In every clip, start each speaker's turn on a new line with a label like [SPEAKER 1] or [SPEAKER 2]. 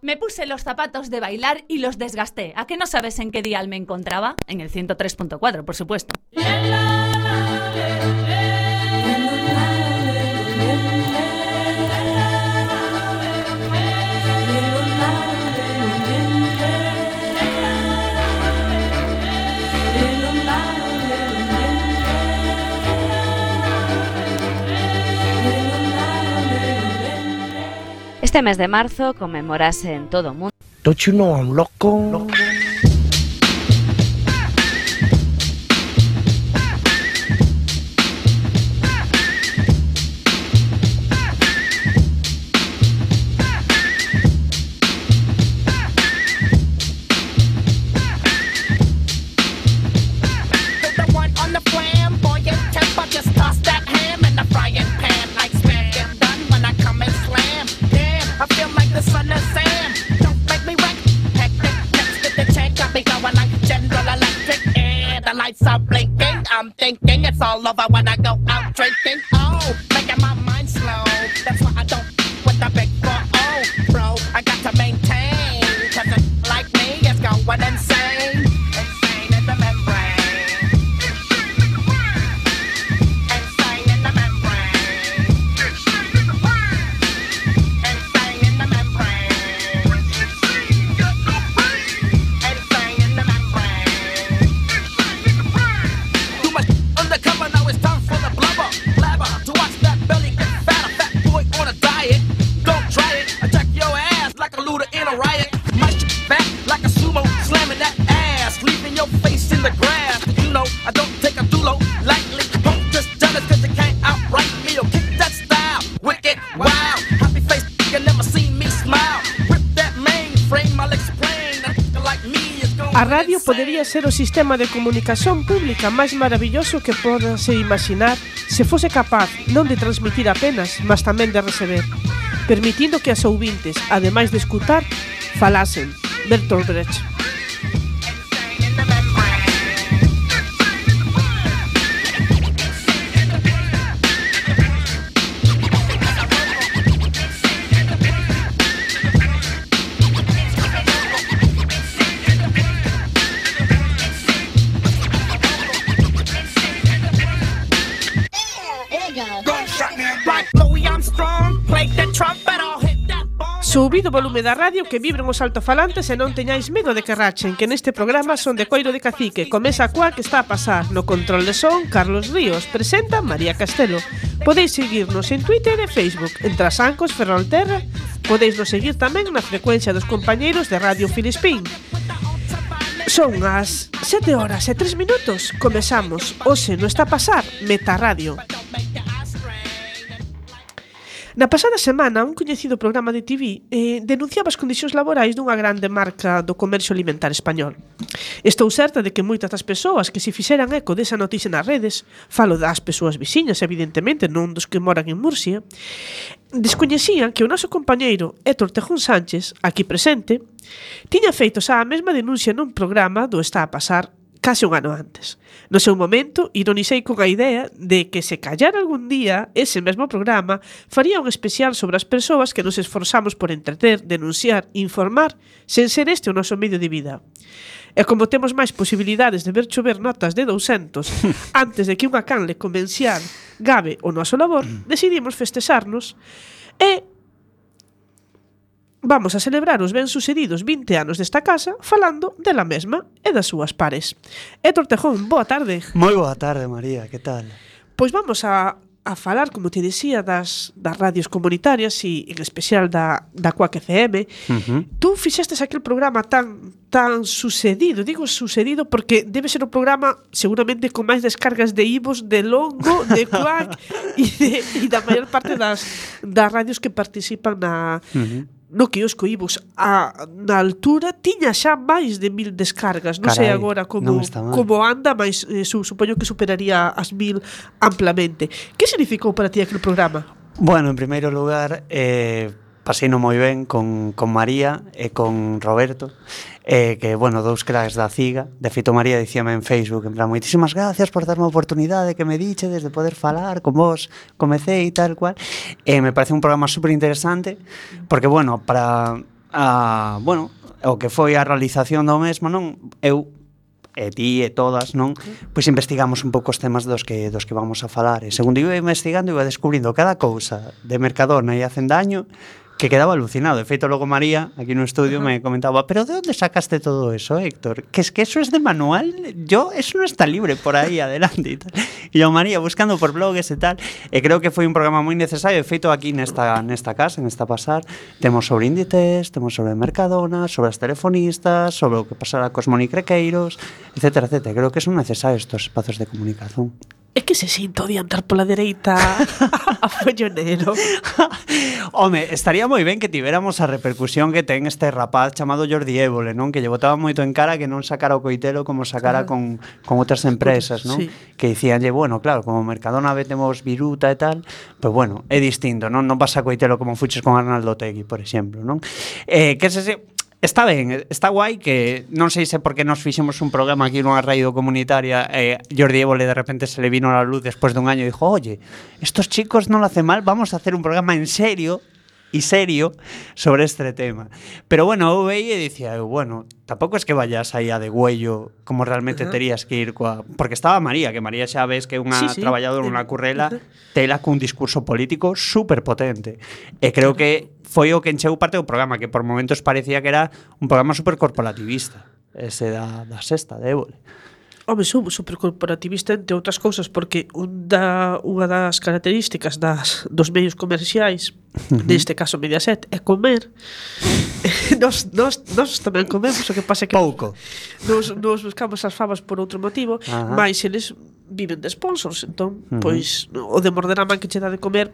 [SPEAKER 1] Me puse los zapatos de bailar y los desgasté. ¿A qué no sabes en qué dial me encontraba? En el 103.4, por supuesto.
[SPEAKER 2] Este mes de marzo conmemorase en todo o mundo
[SPEAKER 3] Don't you know I'm loco?
[SPEAKER 4] loco. A looter in a riot. My shit fat like a sumo, slamming that ass, leaving your face in the grass. You know I don't take a dulo lightly. Don't just jealous 'cause you can't outright me or kick that style. Wicked, wow, happy face, you never seen me smile. Rip that mainframe, I'll explain. A nigga like me is going
[SPEAKER 5] A radio podería ser o sistema de comunicación pública máis maravilloso que podase imaginar se fose capaz non de transmitir apenas, mas tamén de receber, permitindo que as ouvintes, ademais de escutar, falasen. Bertolt Brecht. subido o volume da radio que vibren os altofalantes e non teñáis medo de que rachen, que neste programa son de coiro de cacique. Comeza a coa que está a pasar. No control de son, Carlos Ríos. Presenta María Castelo. Podeis seguirnos en Twitter e Facebook, en Trasancos Ferrolterra. Podeis nos seguir tamén na frecuencia dos compañeiros de Radio Filispín. Son as 7 horas e 3 minutos. Comezamos. hoxe no está a pasar Meta Radio. Na pasada semana, un coñecido programa de TV eh, denunciaba as condicións laborais dunha grande marca do comercio alimentar español. Estou certa de que moitas das persoas que se fixeran eco desa noticia nas redes, falo das persoas vixiñas, evidentemente, non dos que moran en Murcia, descoñecían que o noso compañeiro Héctor Tejón Sánchez, aquí presente, tiña feito xa a mesma denuncia nun programa do Está a pasar case un ano antes. No seu momento, ironicei con a idea de que se callar algún día ese mesmo programa faría un especial sobre as persoas que nos esforzamos por entreter, denunciar, informar, sen ser este o noso medio de vida. E como temos máis posibilidades de ver chover notas de 200 antes de que unha canle convencial gabe o noso labor, decidimos festexarnos e vamos a celebrar os ben sucedidos 20 anos desta casa falando dela mesma e das súas pares. E Tortejón, boa tarde.
[SPEAKER 6] Moi boa tarde, María, que tal?
[SPEAKER 5] Pois vamos a, a falar, como te decía, das, das radios comunitarias e en especial da, da Cuac FM.
[SPEAKER 6] Uh -huh.
[SPEAKER 5] Tú fixestes aquel programa tan tan sucedido, digo sucedido porque debe ser o programa seguramente con máis descargas de Ivos, de Longo, de Quack e, de, e da maior parte das, das radios que participan na,
[SPEAKER 6] uh -huh
[SPEAKER 5] no quiosco Ivos a, na altura tiña xa máis de mil descargas. Non
[SPEAKER 6] Carai, sei
[SPEAKER 5] agora como, como anda mas eh, su, supoño que superaría as mil amplamente. Que significou para ti aquel programa?
[SPEAKER 6] Bueno, en primeiro lugar eh, pasei moi ben con, con María e con Roberto eh, que, bueno, dous cracks da CIGA. De feito, María dicíame en Facebook, en plan, moitísimas gracias por darme a oportunidade que me diche desde poder falar con vos, comecei e tal cual. Eh, me parece un programa super interesante, porque, bueno, para... A, bueno, o que foi a realización do mesmo, non? Eu e ti e todas, non? Pois investigamos un pouco os temas dos que dos que vamos a falar. E segundo iba investigando, iba descubrindo cada cousa de Mercadona e Hacendaño, que quedaba alucinado. De feito, logo María, aquí no estudio, me comentaba, pero ¿de dónde sacaste todo eso, Héctor? Que es que eso es de manual, yo, eso no está libre por ahí adelante y tal. E yo, María, buscando por blogs e tal, e creo que foi un programa moi necesario, de feito, aquí nesta, nesta casa, nesta pasar, temos sobre Inditex, temos sobre Mercadona, sobre as telefonistas, sobre o que pasará cos monicrequeiros, etcétera, etcétera. Creo que son necesarios estos espacios de comunicación.
[SPEAKER 5] É que se sinto adiantar pola dereita a follonero.
[SPEAKER 6] Home, estaría moi ben que tivéramos a repercusión que ten este rapaz chamado Jordi Évole, non? Que lle botaba moito en cara que non sacara o coitelo como sacara con, con outras empresas, non?
[SPEAKER 5] Sí.
[SPEAKER 6] Que dicíanlle, bueno, claro, como Mercadona vetemos viruta e tal, pues bueno, é distinto, non? Non vas a coitelo como fuches con Arnaldo Tegui, por exemplo, non? Eh, que se se Está ben, está guai que non sei se porque nos fixemos un programa aquí nunha radio comunitaria eh, Jordi Évole de repente se le vino a la luz después de un año e dijo, oye, estos chicos non lo hacen mal, vamos a hacer un programa en serio y serio sobre este tema. Pero bueno, eu veía e dicía, eu, bueno, tampouco es que vayas aí a de huello como realmente
[SPEAKER 5] uh -huh.
[SPEAKER 6] terías que ir coa... Porque estaba María, que María xa ves que é unha
[SPEAKER 5] sí, sí.
[SPEAKER 6] traballadora, unha eh, currela,
[SPEAKER 5] eh, eh.
[SPEAKER 6] tela cun discurso político super potente. E creo que foi o que encheu parte do programa, que por momentos parecía que era un programa super corporativista. Ese da, da sexta, de Évole
[SPEAKER 5] home, son supercorporativista entre outras cousas porque un da, unha das características das, dos medios comerciais neste caso Mediaset é comer nos, nos, nos tamén comemos o que pasa que
[SPEAKER 6] pouco
[SPEAKER 5] nos, nos buscamos as favas por outro motivo
[SPEAKER 6] Ajá.
[SPEAKER 5] mas eles viven de sponsors entón, uh -huh. pois o de morder a man que che dá de comer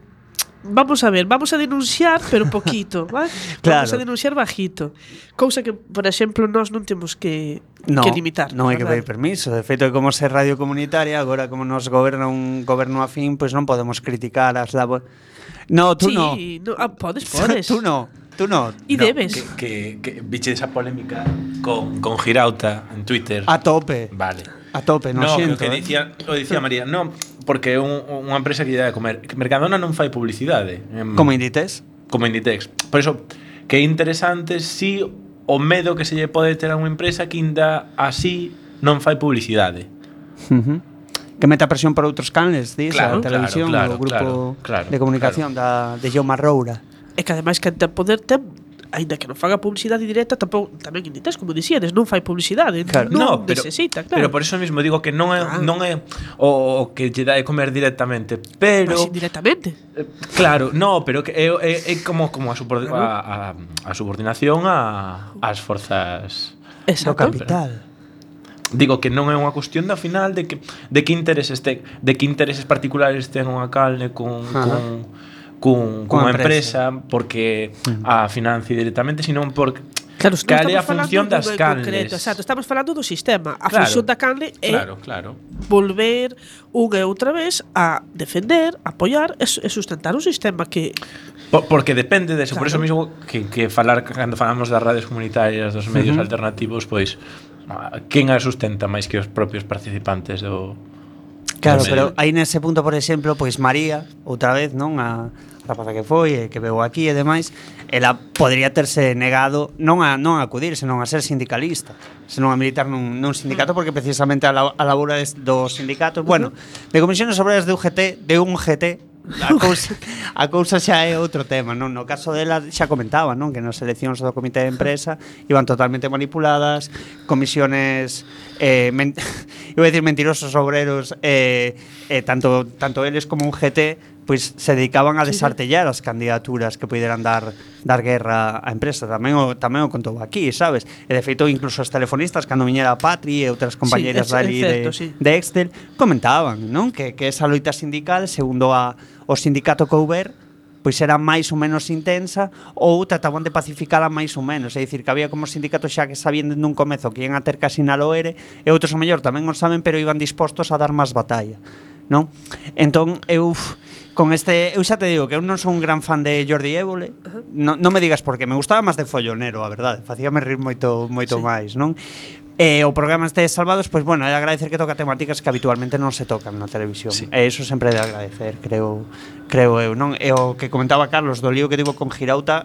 [SPEAKER 5] vamos a ver, vamos a denunciar, pero poquito, ¿vale?
[SPEAKER 6] claro.
[SPEAKER 5] Vamos a denunciar bajito. Cousa que, por exemplo, nós non temos que
[SPEAKER 6] no,
[SPEAKER 5] que limitar.
[SPEAKER 6] Non hai que pedir permiso. De feito, como ser radio comunitaria, agora como nos goberna un goberno afín, pois pues non podemos criticar as labores. No, tú
[SPEAKER 5] sí,
[SPEAKER 6] no.
[SPEAKER 5] no. Ah, podes, podes.
[SPEAKER 6] tú no. Tú no.
[SPEAKER 5] Y
[SPEAKER 7] no,
[SPEAKER 5] debes.
[SPEAKER 7] Que, que, que biche esa polémica con, con Girauta en Twitter.
[SPEAKER 6] A tope.
[SPEAKER 7] Vale.
[SPEAKER 6] A tope, no,
[SPEAKER 7] no
[SPEAKER 6] siento.
[SPEAKER 7] Que, que
[SPEAKER 6] eh.
[SPEAKER 7] dicía, o dicía María, no, porque é un, unha empresa que lle dá de comer. Mercadona non fai publicidade.
[SPEAKER 6] Como Inditex?
[SPEAKER 7] Como Inditex. Por iso, que é interesante si o medo que se lle pode ter a unha empresa que inda así non fai publicidade.
[SPEAKER 6] Uh -huh. Que meta presión para outros canles, dis,
[SPEAKER 7] claro,
[SPEAKER 6] a televisión,
[SPEAKER 7] claro, claro,
[SPEAKER 6] o grupo
[SPEAKER 7] claro, claro,
[SPEAKER 6] de comunicación claro. da, de Jaume Roura.
[SPEAKER 5] E que ademais que ten poder ten aínda que non faga publicidade directa, tampouco tamén Inditex, como dixíades, non fai publicidade,
[SPEAKER 6] claro.
[SPEAKER 5] non
[SPEAKER 7] no, pero,
[SPEAKER 5] necesita, claro.
[SPEAKER 7] Pero por eso mesmo digo que non é
[SPEAKER 5] ah.
[SPEAKER 7] non é o, o que lle dá de comer directamente, pero
[SPEAKER 5] Mas indirectamente.
[SPEAKER 7] Eh, claro, no, pero que é, é, é como como a, subor, a, a, a subordinación a ás forzas
[SPEAKER 5] Exacto.
[SPEAKER 6] do capital.
[SPEAKER 7] Digo que non é unha cuestión da final de que de que intereses te, de que intereses particulares ten unha calne con,
[SPEAKER 6] Ajá.
[SPEAKER 7] con cun,
[SPEAKER 6] cunha
[SPEAKER 7] empresa, empresa porque mm. a financie directamente, senón por
[SPEAKER 5] Claro,
[SPEAKER 7] cal é a función das canles.
[SPEAKER 5] Concreto, exacto, estamos falando do sistema. A
[SPEAKER 7] claro,
[SPEAKER 5] función da canle é
[SPEAKER 7] claro, claro.
[SPEAKER 5] volver unha e outra vez a defender, apoiar e, e sustentar un sistema que...
[SPEAKER 7] Por, porque depende de eso. Claro. Por eso mismo que, que falar, cando falamos das redes comunitarias, dos medios uh -huh. alternativos, pois, ah, quen a sustenta máis que os propios participantes do,
[SPEAKER 6] Claro, pero aí nese punto, por exemplo, pois María, outra vez, non, a rapaza que foi e que veu aquí e demais, ela podría terse negado non a non a acudir, senón a ser sindicalista, senón a militar nun, nun sindicato mm. porque precisamente a, la, a labura des, dos sindicatos, bueno, de Comisións Obreras de UGT, de un GT a cousa, a cousa xa é outro tema, non? No caso dela xa comentaba, non? Que nas eleccións do comité de empresa iban totalmente manipuladas, comisiónes eh men, iba a decir mentirosos obreros eh, eh tanto tanto eles como un GT pois se dedicaban a desartellar as candidaturas que puderan dar dar guerra á empresa. Tamén o, tamén o contou aquí, sabes? E de feito, incluso as telefonistas, cando viñera a Patri e outras compañeras
[SPEAKER 5] sí, é,
[SPEAKER 6] dali
[SPEAKER 5] certo,
[SPEAKER 6] de,
[SPEAKER 5] sí.
[SPEAKER 6] de Excel, comentaban non que, que esa loita sindical, segundo a, o sindicato Couber, pois era máis ou menos intensa ou trataban de pacificala máis ou menos. É dicir, que había como sindicatos xa que sabían dende un comezo que ian a ter casi na loere e outros o mellor tamén o saben pero iban dispostos a dar máis batalla. Non? Entón, eu... Uf, con este, eu xa te digo que eu non son un gran fan de Jordi Évole. Uh -huh. Non no me digas por que, me gustaba máis de Follonero, a verdade. Facíame rir moito moito
[SPEAKER 5] sí.
[SPEAKER 6] máis, non? E eh, o programa este de Salvados, pois pues, bueno, é agradecer que toca temáticas que habitualmente non se tocan na televisión.
[SPEAKER 7] Sí.
[SPEAKER 6] E eh, iso sempre é de agradecer, creo, creo eu, non? E o que comentaba Carlos do lío que tivo con Girauta,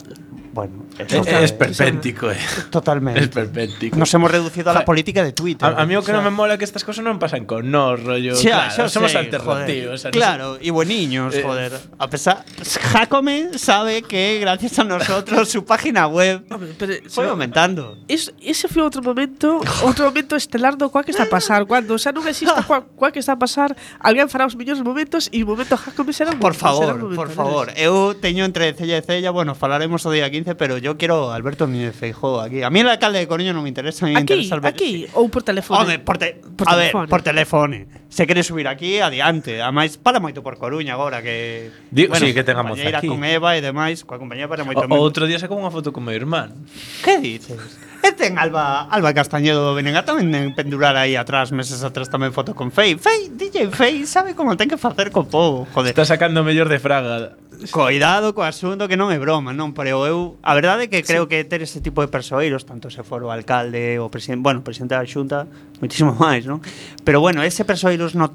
[SPEAKER 6] bueno,
[SPEAKER 7] Es,
[SPEAKER 6] eso
[SPEAKER 7] es perpéntico, eh.
[SPEAKER 6] totalmente.
[SPEAKER 7] Es perpéntico.
[SPEAKER 6] Nos hemos reducido a la política de Twitter.
[SPEAKER 7] A, a mí o que
[SPEAKER 6] O sea,
[SPEAKER 7] non me mola que estas cosas non pasan con nós, rollo.
[SPEAKER 6] Xa,
[SPEAKER 7] claro, somos
[SPEAKER 6] sei,
[SPEAKER 7] alternativos.
[SPEAKER 6] joder. Claro, y bueniños,
[SPEAKER 7] Eh,
[SPEAKER 6] joder. A pesar, Jacome sabe que gracias a nosotros su página web
[SPEAKER 5] pero,
[SPEAKER 6] fue aumentando.
[SPEAKER 5] Es, ese foi outro momento outro momento estelar do cual que está a pasar Cando xa non existe cual, cual que está a pasar Alguén fará os millóns momentos E o momento Jacome será un
[SPEAKER 6] Por
[SPEAKER 5] un
[SPEAKER 6] favor,
[SPEAKER 5] momento
[SPEAKER 6] por favor. Eu teño entre cella e cella, bueno, falaremos o día 15, pero yo quiero a Alberto Núñez Feijóo aquí. A mí el alcalde de Coruña non me interesa, a mí me
[SPEAKER 5] Aquí,
[SPEAKER 6] interesa Alberto.
[SPEAKER 5] aquí Ou por teléfono
[SPEAKER 6] Home, por te,
[SPEAKER 5] Por
[SPEAKER 6] a ver, por teléfono. Se quere subir aquí, adiante. Ademais, para moito por Coruña agora que
[SPEAKER 7] Di- sí, que tengamos aquí.
[SPEAKER 6] con Eva e demais, coa compañía para moito
[SPEAKER 7] O, o outro día sacou unha foto con meu irmán.
[SPEAKER 6] Que dices? E ten Alba, Alba Castañedo do Benegat tamén en pendurar aí atrás, meses atrás tamén foto con Fei. Fei, DJ Fei, sabe como ten que facer co povo, joder.
[SPEAKER 7] Está sacando mellor de Fraga.
[SPEAKER 6] Coidado co asunto que non é broma, non, pero eu a verdade é que creo sí. que ter ese tipo de persoeiros, tanto se for o alcalde ou presidente, bueno, presidente da Xunta, muitísimo máis, non? Pero bueno, ese persoeiros no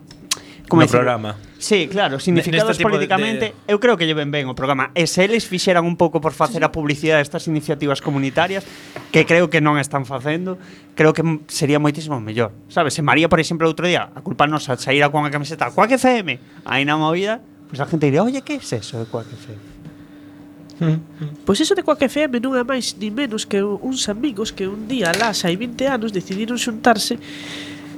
[SPEAKER 6] como
[SPEAKER 7] no
[SPEAKER 6] decir,
[SPEAKER 7] programa.
[SPEAKER 6] Sí, claro, significados
[SPEAKER 7] políticamente, de...
[SPEAKER 6] eu creo que lleven ben o programa. E se eles fixeran un pouco por facer a publicidade destas iniciativas comunitarias, que creo que non están facendo, creo que sería moitísimo mellor. Sabes, se María, por exemplo, outro día, a culpa nosa, a con a camiseta Coac FM, aí na movida, Pois a gente diría, oye, que é eso de Quack FM? Hmm.
[SPEAKER 5] Pois eso de Quack FM non é máis ni menos que uns amigos que un día, lá, hai 20 anos, decidiron xuntarse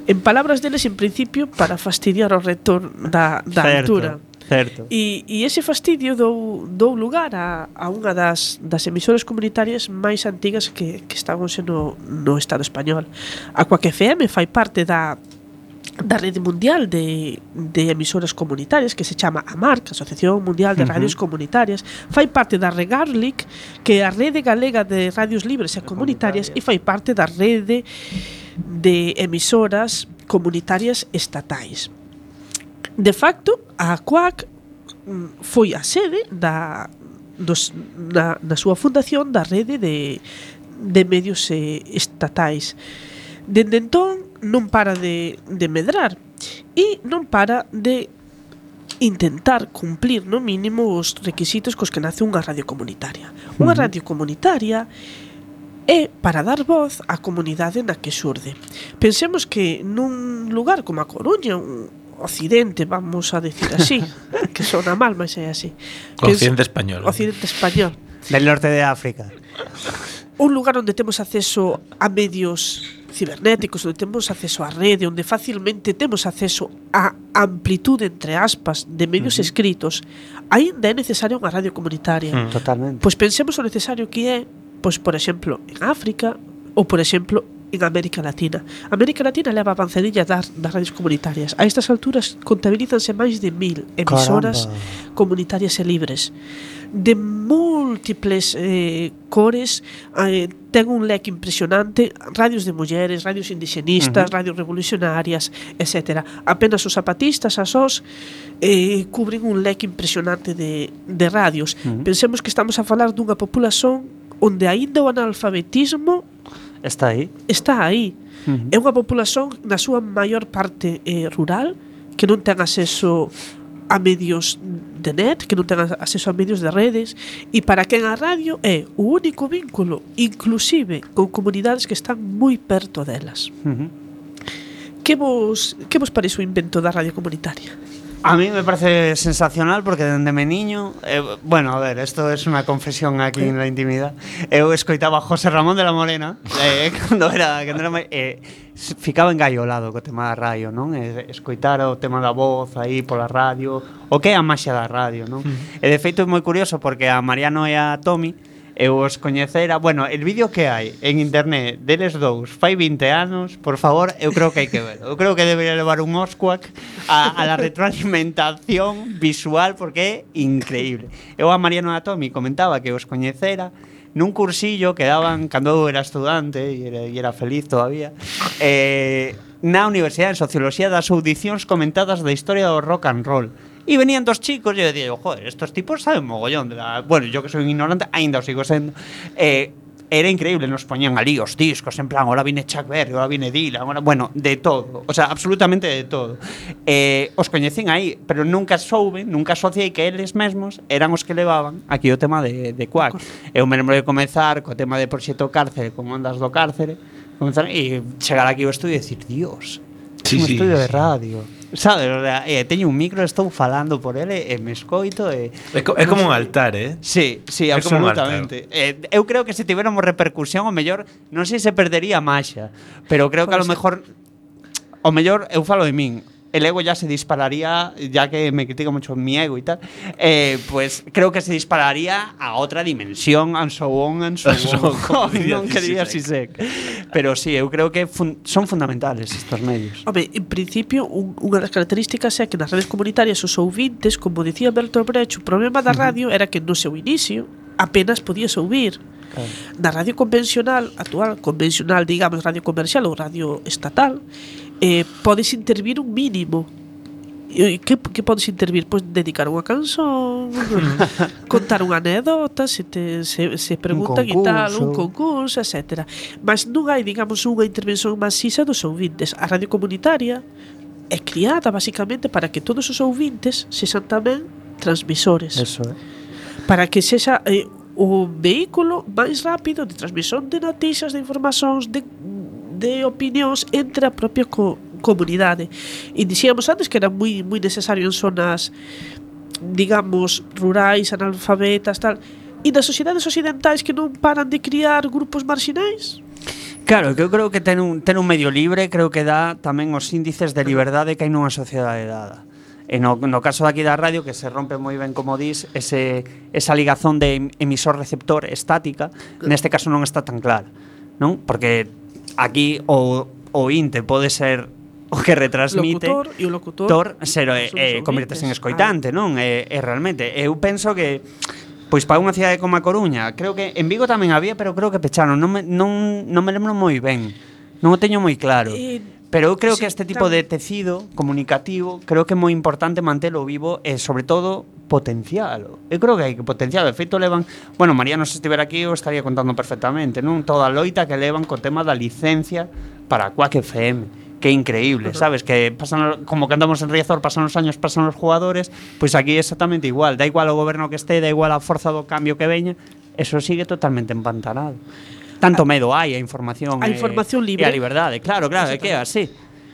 [SPEAKER 5] en palabras deles, en principio, para fastidiar o rector da, da
[SPEAKER 6] certo,
[SPEAKER 5] altura.
[SPEAKER 6] Certo.
[SPEAKER 5] E, e ese fastidio dou, dou lugar a, a unha das, das emisoras comunitarias máis antigas que, que estaban no, no Estado español. A Quack FM fai parte da, da rede mundial de, de emisoras comunitarias que se chama AMARC, Asociación Mundial de Radios uh -huh. Comunitarias, fai parte da Regarlic, que é a rede galega de radios libres e comunitarias, e fai parte da rede de emisoras comunitarias estatais. De facto, a CUAC mm, foi a sede da, dos, na, na súa fundación da rede de, de medios eh, estatais. Dende entón, non para de, de medrar e non para de intentar cumplir no mínimo os requisitos cos que nace unha radio comunitaria. Unha radio comunitaria é para dar voz á comunidade na que xurde. Pensemos que nun lugar como a Coruña, un occidente, vamos a decir así, que sona mal, mas é así.
[SPEAKER 7] Occidente español.
[SPEAKER 5] Occidente español.
[SPEAKER 6] Del norte de África.
[SPEAKER 5] Un lugar onde temos acceso a medios cibernéticos onde temos acceso á rede, onde facilmente temos acceso á amplitude entre aspas de medios uh -huh. escritos, aínda é necesaria unha radio comunitaria.
[SPEAKER 7] Uh -huh.
[SPEAKER 6] Totalmente.
[SPEAKER 5] Pois pensemos o necesario que é, pois por exemplo, en África ou por exemplo en América Latina. América Latina leva avanzadilla das, das radios comunitarias. A estas alturas contabilizanse máis de mil emisoras
[SPEAKER 6] Caramba.
[SPEAKER 5] comunitarias e libres. De múltiples eh, cores, eh, ten un leque impresionante, radios de mulleres, radios indixenistas, uh -huh. radios revolucionarias, etc. Apenas os zapatistas, as os, eh, cubren un leque impresionante de, de radios. Uh -huh. Pensemos que estamos a falar dunha populación onde aínda o analfabetismo
[SPEAKER 6] Está aí?
[SPEAKER 5] Está aí.
[SPEAKER 6] Uh -huh.
[SPEAKER 5] É unha populación na súa maior parte eh, rural que non ten acceso a medios de net, que non ten acceso a medios de redes e para quen a radio é o único vínculo, inclusive con comunidades que están moi perto delas.
[SPEAKER 6] Uh -huh.
[SPEAKER 5] Que vos, que vos parece o invento da radio comunitaria?
[SPEAKER 6] A mí me parece sensacional porque dende me niño, eh, bueno, a ver, esto es unha confesión aquí en la intimidad. Eu escoitaba a José Ramón de la Morena, eh, cando era, cando era eh, ficaba engaiolado co tema da radio, non? E escoitar o tema da voz aí pola radio, o que é a maxia da radio, non? Mm. E de feito é moi curioso porque a Mariano e a Tommy eu os coñecera. Bueno, el vídeo que hai en internet deles dous fai 20 anos, por favor, eu creo que hai que ver. Eu creo que debería levar un Osquac a, a la retroalimentación visual porque é increíble. Eu a Mariano Atomi comentaba que os coñecera nun cursillo que daban cando eu era estudante e era, e era feliz todavía. Eh, na Universidade de Socioloxía das audicións comentadas da historia do rock and roll. E venían dos chicos e eu dixo, joder, estos tipos saben mogollón. De la... Bueno, yo que soy un ignorante, ainda o sigo sendo. Eh, era increíble, nos poñían ali os discos, en plan, ahora viene Chuck Berry, ahora viene Dylan, ahora, bueno, de todo, o sea, absolutamente de todo. Eh, os coñecín aí, pero nunca soube, nunca asociei que eles mesmos eran os que levaban aquí o tema de, de Quack. Eu me lembro de comezar co tema de Proxeto Cárcere, con Ondas do Cárcere, comenzar, e chegar aquí ao estudio e decir, Dios,
[SPEAKER 7] sí,
[SPEAKER 6] un
[SPEAKER 7] sí,
[SPEAKER 6] estudio
[SPEAKER 7] sí.
[SPEAKER 6] de radio sabes, o sea, eh, teño un micro, estou falando por ele e me escoito e
[SPEAKER 7] é, co é como un altar, eh?
[SPEAKER 6] Sí, sí,
[SPEAKER 7] é
[SPEAKER 6] absolutamente. Eh, eu creo que se tiveramos repercusión, o mellor non sei se perdería a maxa, pero creo que a lo pois mejor o mellor eu falo de min, el ego ya se dispararía, ya que me critica mucho mi ego y tal, eh, pues creo que se dispararía a otra dimensión, and so on, and so
[SPEAKER 7] on.
[SPEAKER 6] non quería
[SPEAKER 7] Sisek.
[SPEAKER 6] Pero sí, eu creo que fun son fundamentales estos medios.
[SPEAKER 5] Home, en principio, un, unha das características é que nas redes comunitarias os ouvintes, como dicía Bertolt Brecht, o problema da radio era que no seu inicio apenas podías ouvir.
[SPEAKER 6] Claro.
[SPEAKER 5] Na radio convencional, actual, convencional, digamos, radio comercial ou radio estatal, eh, podes intervir un mínimo que, que podes intervir? Pois dedicar unha canción, contar unha anécdota, se, te, se, se preguntan e tal, un concurso, etc. Mas non hai, digamos, unha intervención masixa dos ouvintes. A radio comunitaria é criada basicamente para que todos os ouvintes sexan tamén transmisores.
[SPEAKER 6] Eso, eh?
[SPEAKER 5] Para que sexa eh, o vehículo máis rápido de transmisión de noticias, de informacións, de de opinións entre a propia co comunidade. E dixíamos antes que era moi moi necesario en zonas digamos, rurais, analfabetas, tal. E das sociedades occidentais que non paran de criar grupos marxinais?
[SPEAKER 6] Claro, que eu creo que ten un, ten un medio libre creo que dá tamén os índices de liberdade que hai nunha sociedade dada. E no, no caso daqui da radio, que se rompe moi ben, como dis, ese, esa ligazón de emisor-receptor estática, neste caso non está tan clara. Non? Porque aquí o, o INTE pode ser o que retransmite
[SPEAKER 5] locutor, e o locutor
[SPEAKER 6] tor, ser, eh, eh convirtes en
[SPEAKER 5] ah.
[SPEAKER 6] escoitante, ah. non? E, eh, eh, realmente, eu penso que Pois para unha cidade como a Coruña, creo que en Vigo tamén había, pero creo que pecharon, non me, non, non me lembro moi ben. Non o teño moi claro.
[SPEAKER 5] E,
[SPEAKER 6] pero eu creo
[SPEAKER 5] sí,
[SPEAKER 6] que este tipo de tecido comunicativo, creo que é moi importante mantelo vivo e sobre todo potencialo. Eu creo que hai que potencialo. De feito, levan... Bueno, Mariano, se estivera aquí, eu estaría contando perfectamente, non? Toda a loita que levan co tema da licencia para Quack FM que increíble, sabes? Que pasan como que andamos en Riazor, pasan os años, pasan os jugadores, pois aquí é exactamente igual, da igual o goberno que este, da igual a forza do cambio que veña, eso sigue totalmente empantanado. Tanto ah. medo hai a información
[SPEAKER 5] a información e, libre.
[SPEAKER 6] E a liberdade, claro, claro, é que é así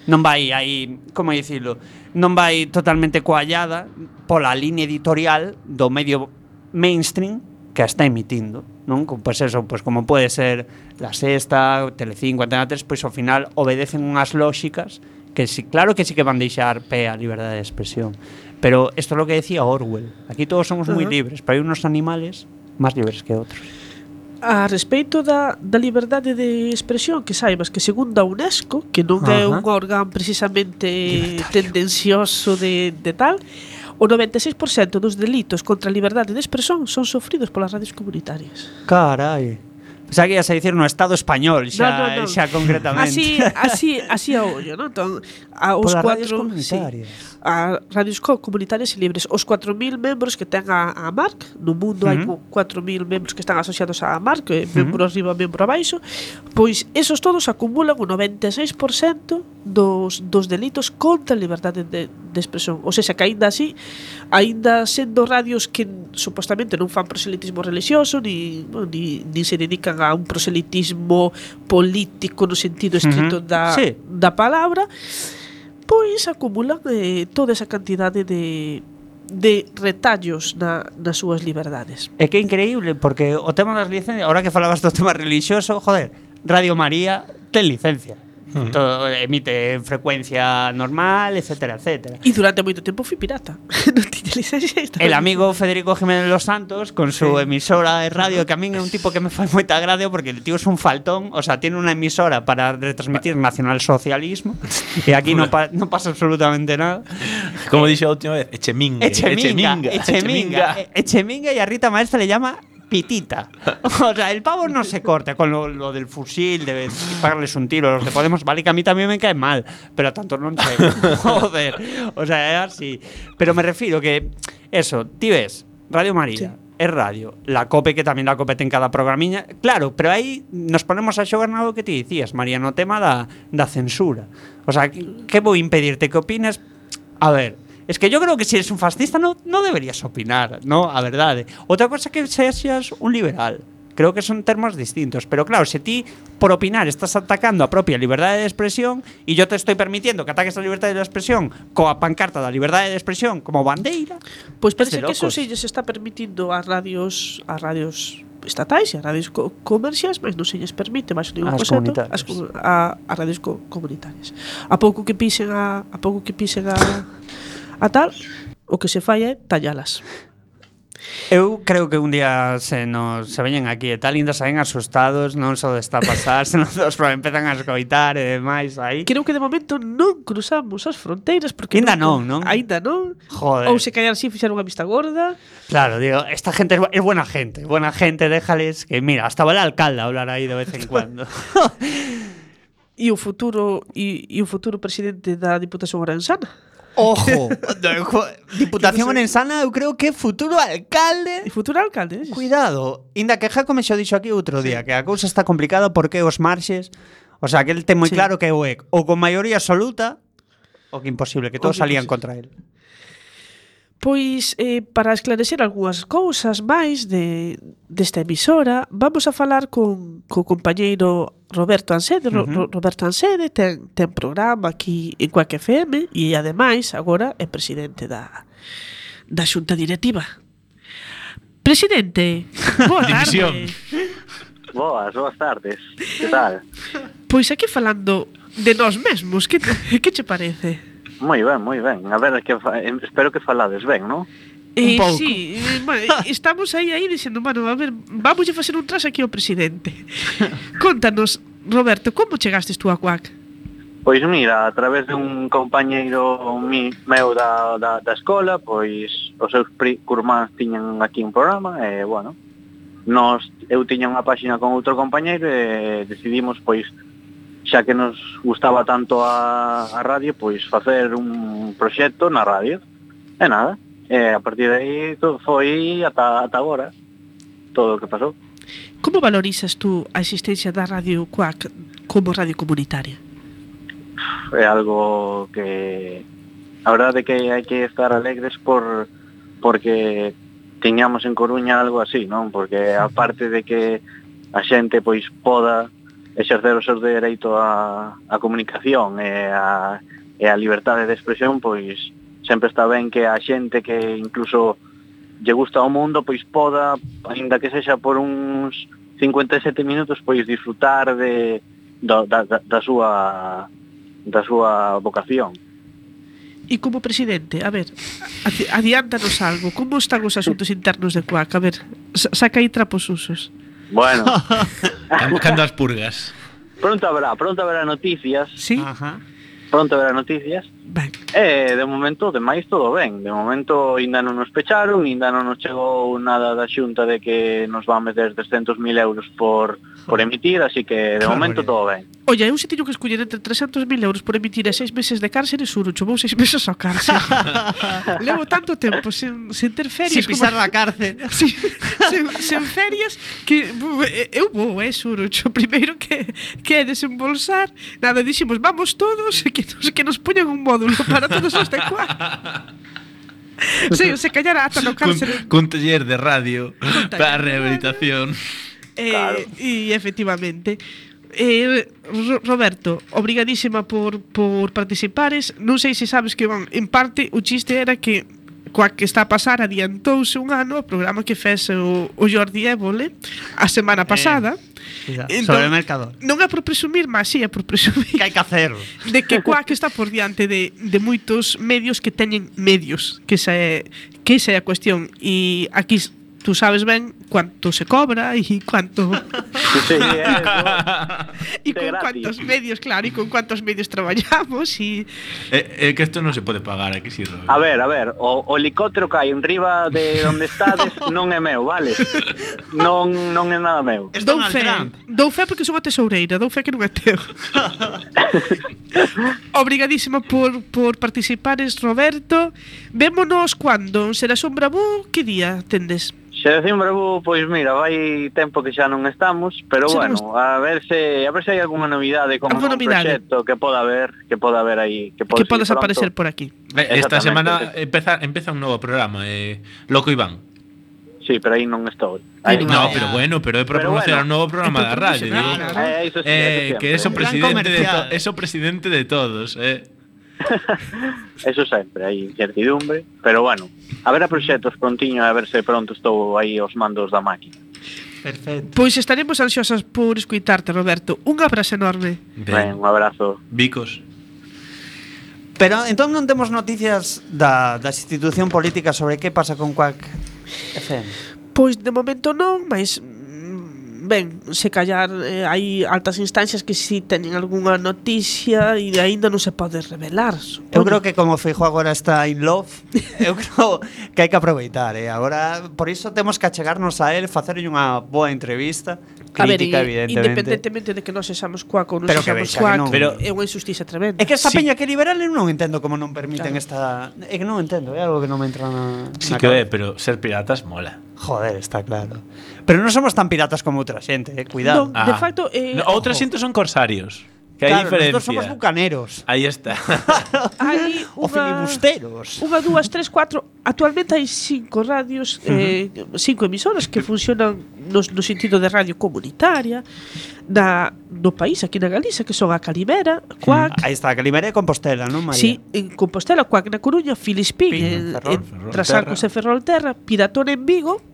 [SPEAKER 6] non vai aí, como dicilo, non vai totalmente coallada pola línea editorial do medio mainstream que a está emitindo, non? Pois eso, pois como pode ser La Sexta, Telecinco, Antena 3, pois ao final obedecen unhas lóxicas que si, claro que sí si que van deixar pé a liberdade de expresión, pero isto é lo que decía Orwell, aquí todos somos uh
[SPEAKER 5] -huh.
[SPEAKER 6] moi libres, pero hai unos animales máis libres que outros.
[SPEAKER 5] A respeito da, da liberdade de expresión, que saibas que segundo a UNESCO, que non é
[SPEAKER 6] Ajá.
[SPEAKER 5] un órgano precisamente Libertario. tendencioso de, de tal, o 96% dos delitos contra a liberdade de expresión son sofridos polas radios comunitarias.
[SPEAKER 6] Carai. Pensaba que ibas a dicir no Estado español, xa,
[SPEAKER 5] no, no, no.
[SPEAKER 6] xa concretamente.
[SPEAKER 5] Así, así, así a ollo, non? Entón, a os
[SPEAKER 6] Pola
[SPEAKER 5] cuatro... Sí a Radios Comunitarias e Libres. Os 4.000 membros que ten a, a MARC, no mundo uh
[SPEAKER 6] -huh.
[SPEAKER 5] hai 4.000 membros que están asociados á MARC, eh, uh -huh. membro arriba, membro abaixo, pois esos todos acumulan o 96% dos, dos delitos contra a liberdade de, de expresión. Ou seja, que aínda así, aínda sendo radios que supostamente non fan proselitismo religioso, ni, bueno, ni, ni se dedican a un proselitismo político no sentido estrito
[SPEAKER 6] uh -huh.
[SPEAKER 5] da,
[SPEAKER 6] sí.
[SPEAKER 5] da palabra, despois acumulan eh, toda esa cantidade de de retallos na, nas súas liberdades.
[SPEAKER 6] É que é increíble, porque o tema das licencias, ahora que falabas do tema religioso, joder, Radio María ten licencia. Todo, emite en frecuencia normal, etcétera, etcétera.
[SPEAKER 5] E durante moito tempo fui pirata.
[SPEAKER 6] El amigo Federico Jiménez Los Santos con su emisora de radio que a mí é un tipo que me fai moita gracia porque el tío es un faltón, o sea, tiene una emisora para retransmitir nacionalsocialismo e aquí no, pa no pasa absolutamente nada.
[SPEAKER 7] Como dixo a última vez, Echeminga.
[SPEAKER 6] Echeminga, Echeminga, Echeminga y a Rita Maestra le llama pitita. O sea, el pavo no se corta con lo, lo del fusil, de dispararles un tiro. Los que podemos, vale, que a mí también me cae mal, pero a tanto non sei. Joder. O sea, é así. Pero me refiro que, eso, ti ves, Radio María, é radio. La COPE que tamén la COPE ten cada programiña. Claro, pero aí nos ponemos a xogar nado que ti dicías, María, no tema da, da censura. O sea, que, que vou impedirte que opines? A ver, Es que yo creo que si eres un fascista no, no deberías opinar, ¿no? A verdade. Outra cosa que seas un liberal. Creo que son termos distintos, pero claro, se ti por opinar estás atacando a propia liberdade de expresión e yo te estoy permitiendo que ataques a liberdade de expresión coa pancarta da liberdade de expresión como bandeira.
[SPEAKER 5] Pois pues
[SPEAKER 6] parece
[SPEAKER 5] que eso sí, se está permitindo a radios a radios estatais e a radios co comerciais, mas non se lles permite máis ningún
[SPEAKER 6] as
[SPEAKER 5] concepto as, a, a radios co comunitarias. A pouco que pisen a, a pouco que pisen a a tal, o que se fai é tallalas.
[SPEAKER 6] Eu creo que un día se nos se veñen aquí e tal, ainda saen asustados, non só está a pasar, senón dos para empezan a escoitar e demais aí.
[SPEAKER 5] Creo que de momento non cruzamos as fronteiras porque
[SPEAKER 6] ainda non, non?
[SPEAKER 5] Ainda non.
[SPEAKER 6] Joder.
[SPEAKER 5] Ou se callar si fixeron unha vista gorda.
[SPEAKER 6] Claro, digo, esta gente é buena gente, buena gente, déjales que mira, hasta vale alcalde a hablar aí de vez en cuando.
[SPEAKER 5] e o futuro e, e o futuro presidente da Diputación Oranxana?
[SPEAKER 6] Ojo, Diputación Orensana, eu creo que futuro alcalde.
[SPEAKER 5] Futuro alcalde.
[SPEAKER 6] Cuidado, inda que Jaco me xo dixo aquí outro día, sí. que a cousa está complicada porque os marxes, o sea, que el ten moi
[SPEAKER 5] sí.
[SPEAKER 6] claro que é o EC, ou con maioría absoluta, o que imposible, que todos
[SPEAKER 5] que
[SPEAKER 6] salían contra el.
[SPEAKER 5] Pois, eh, para esclarecer algunhas cousas máis de, desta emisora, vamos a falar con co compañeiro Roberto Ansede. Uh
[SPEAKER 6] -huh.
[SPEAKER 5] Ro, Roberto Ansede ten, ten programa aquí en Cuac FM e, ademais, agora é presidente da, da xunta directiva. Presidente, boa tarde.
[SPEAKER 8] Boas, boas tardes. Que tal?
[SPEAKER 5] Pois aquí falando de nós mesmos, que, que che parece?
[SPEAKER 8] Moi ben, moi ben. A ver, que fa... espero que falades ben, non?
[SPEAKER 5] Eh, sí, eh, bueno, eh, estamos aí aí dixendo, bueno, a ver, vamos a facer un tras aquí ao presidente. Contanos, Roberto, como chegastes tú a Cuac?
[SPEAKER 8] Pois mira, a través de un compañeiro mi, meu da, da, da escola, pois os seus pri, curmáns tiñan aquí un programa e, bueno, nos, eu tiña unha páxina con outro compañeiro e decidimos, pois, xa que nos gustaba tanto a, a radio, pois facer un proxecto na radio. E nada, e a partir de aí foi ata, ata agora todo o que pasou.
[SPEAKER 5] Como valorizas tú a existencia da Radio CUAC como radio comunitaria?
[SPEAKER 8] É algo que a verdade é que hai que estar alegres por porque tiñamos en Coruña algo así, non? Porque aparte de que a xente pois poda exercer os seus dereito a, a comunicación e a, e a libertade de expresión, pois sempre está ben que a xente que incluso lle gusta ao mundo, pois poda, ainda que sexa por uns 57 minutos, pois disfrutar de, da, da, da súa da súa vocación.
[SPEAKER 5] E como presidente, a ver, adiántanos algo, como están os asuntos internos de CUAC? A ver, saca aí trapos usos.
[SPEAKER 8] Bueno,
[SPEAKER 7] Cando, cando as purgas.
[SPEAKER 8] pronto habrá, pronto habrá noticias,
[SPEAKER 5] Sí?
[SPEAKER 6] Ajá.
[SPEAKER 8] pronto habrá noticias.
[SPEAKER 5] Ben.
[SPEAKER 8] E de momento, de máis todo ben. De momento ainda non nos pecharon, ainda non nos chegou nada da xunta de que nos van meter 300.000 euros por, por emitir, así que de
[SPEAKER 6] claro,
[SPEAKER 8] momento todo ben.
[SPEAKER 5] Olla, eu se teño que escoller entre 300.000 euros por emitir e seis meses de cárcere, suro, vou seis meses ao cárcere. Levo tanto tempo sen, sen ter ferias.
[SPEAKER 6] Sin pisar como... cárcel. cárcere.
[SPEAKER 5] sí, sen, sen, ferias que eu vou, eh, suro, primeiro que, que é desembolsar. Nada, dixemos, vamos todos, que nos, que nos poñan un módulo para todos os de cuarto. Sí, se callar ata no cárcere.
[SPEAKER 7] Cun, taller de radio cun taller
[SPEAKER 5] para a
[SPEAKER 7] rehabilitación.
[SPEAKER 5] Eh, claro. E efectivamente. Eh, Roberto, obrigadísima por, por participares. Non sei se sabes que, bon, en parte, o chiste era que coa que está a pasar adiantouse un ano o programa que fese o, o Jordi Évole a semana eh, pasada. Eh, entón,
[SPEAKER 6] sobre o mercador.
[SPEAKER 5] Non é por presumir, mas sí é por presumir.
[SPEAKER 6] Que hai que hacer.
[SPEAKER 5] De que coa que está por diante de, de moitos medios que teñen medios, que esa é, que esa é a cuestión. E aquí tú sabes ben cuánto se cobra e cuánto
[SPEAKER 8] sí,
[SPEAKER 5] eh,
[SPEAKER 8] y
[SPEAKER 5] con cuántos medios, claro, e con cuántos medios traballamos e
[SPEAKER 7] eh, eh, que isto non se pode pagar, aquí si Robert?
[SPEAKER 8] A ver, a ver, o, o helicóptero que hai en riba de onde estades non é meu, vale? Non non é nada meu.
[SPEAKER 6] Es
[SPEAKER 5] dou fe, dou fe porque son a tesoureira, dou fe que non é teu. Obrigadísima por, por participares, Roberto. Vémonos cando? Será Sombrabú? Que día tendes?
[SPEAKER 8] Xeración Bravo, pois mira, vai tempo que xa non estamos, pero
[SPEAKER 5] Xa
[SPEAKER 8] bueno, a ver se a ver se hai algunha novidade como un proxecto que poda haber, que poda haber aí, que pode
[SPEAKER 5] Que podes
[SPEAKER 8] pronto.
[SPEAKER 5] aparecer por aquí.
[SPEAKER 7] Eh, Esta semana empeza, empeza un novo programa, eh, Loco Iván.
[SPEAKER 8] Sí, pero aí non estou.
[SPEAKER 5] Aí
[SPEAKER 8] Aí
[SPEAKER 7] No,
[SPEAKER 5] Ah.
[SPEAKER 7] pero bueno, pero é para
[SPEAKER 8] Pero
[SPEAKER 7] promocionar un novo programa
[SPEAKER 5] é
[SPEAKER 7] da radio.
[SPEAKER 8] Eh, eso sí,
[SPEAKER 7] Eh,
[SPEAKER 8] eso
[SPEAKER 7] que eso
[SPEAKER 6] Gran
[SPEAKER 7] presidente de eso presidente de todos, eh.
[SPEAKER 8] Eso sempre, hai incertidumbre, pero bueno, a ver a proxectos prontiño a ver se pronto estou aí aos mandos da máquina.
[SPEAKER 6] Perfecto.
[SPEAKER 5] Pois estaremos ansiosas por escuitarte, Roberto. Un abrazo enorme.
[SPEAKER 8] Ben, ben un abrazo.
[SPEAKER 7] Vicos.
[SPEAKER 6] Pero entón non temos noticias da, da institución política sobre que pasa con Cuac FM.
[SPEAKER 5] Pois de momento non, mas ben, se callar eh, hai altas instancias que si teñen algunha noticia e aínda non se pode revelar.
[SPEAKER 6] Eu creo que como Feijo agora está in love, eu creo que hai que aproveitar, eh. Agora, por iso temos que achegarnos a el, facerlle unha boa entrevista, crítica,
[SPEAKER 5] a ver,
[SPEAKER 6] evidentemente.
[SPEAKER 5] Independentemente de que non sexamos cuaco, non
[SPEAKER 6] pero
[SPEAKER 5] sexamos
[SPEAKER 6] que
[SPEAKER 5] cuaco,
[SPEAKER 6] non.
[SPEAKER 7] pero
[SPEAKER 5] é unha injusticia tremenda.
[SPEAKER 6] É que esta
[SPEAKER 7] sí.
[SPEAKER 6] peña que liberal eu non entendo como non permiten
[SPEAKER 5] claro.
[SPEAKER 6] esta... É que non entendo, é algo que non me entra na...
[SPEAKER 7] Sí
[SPEAKER 6] na
[SPEAKER 7] que cara.
[SPEAKER 6] é,
[SPEAKER 7] pero ser piratas mola.
[SPEAKER 6] Joder, está claro. Pero non somos tan piratas como outra xente, eh? cuidado.
[SPEAKER 5] No, de ah. facto, eh,
[SPEAKER 7] no, outra xente son corsarios. Que
[SPEAKER 6] claro, hai
[SPEAKER 7] diferencia.
[SPEAKER 6] Nosotros somos bucaneros.
[SPEAKER 7] Aí está.
[SPEAKER 5] hai unha, o
[SPEAKER 6] filibusteros.
[SPEAKER 5] Unha, dúas, tres, cuatro. Actualmente hai cinco radios, eh, cinco emisoras que funcionan no, no sentido de radio comunitaria na, no país, aquí na Galiza, que son a Calimera, Cuac...
[SPEAKER 6] Aí está, a Calimera e Compostela, non, María?
[SPEAKER 5] Sí, en Compostela, Cuac na Coruña, Filispín,
[SPEAKER 6] Pino, eh,
[SPEAKER 5] en,
[SPEAKER 6] Ferrol,
[SPEAKER 5] en,
[SPEAKER 7] en
[SPEAKER 5] Trasancos e Ferrolterra, Piratón en Vigo,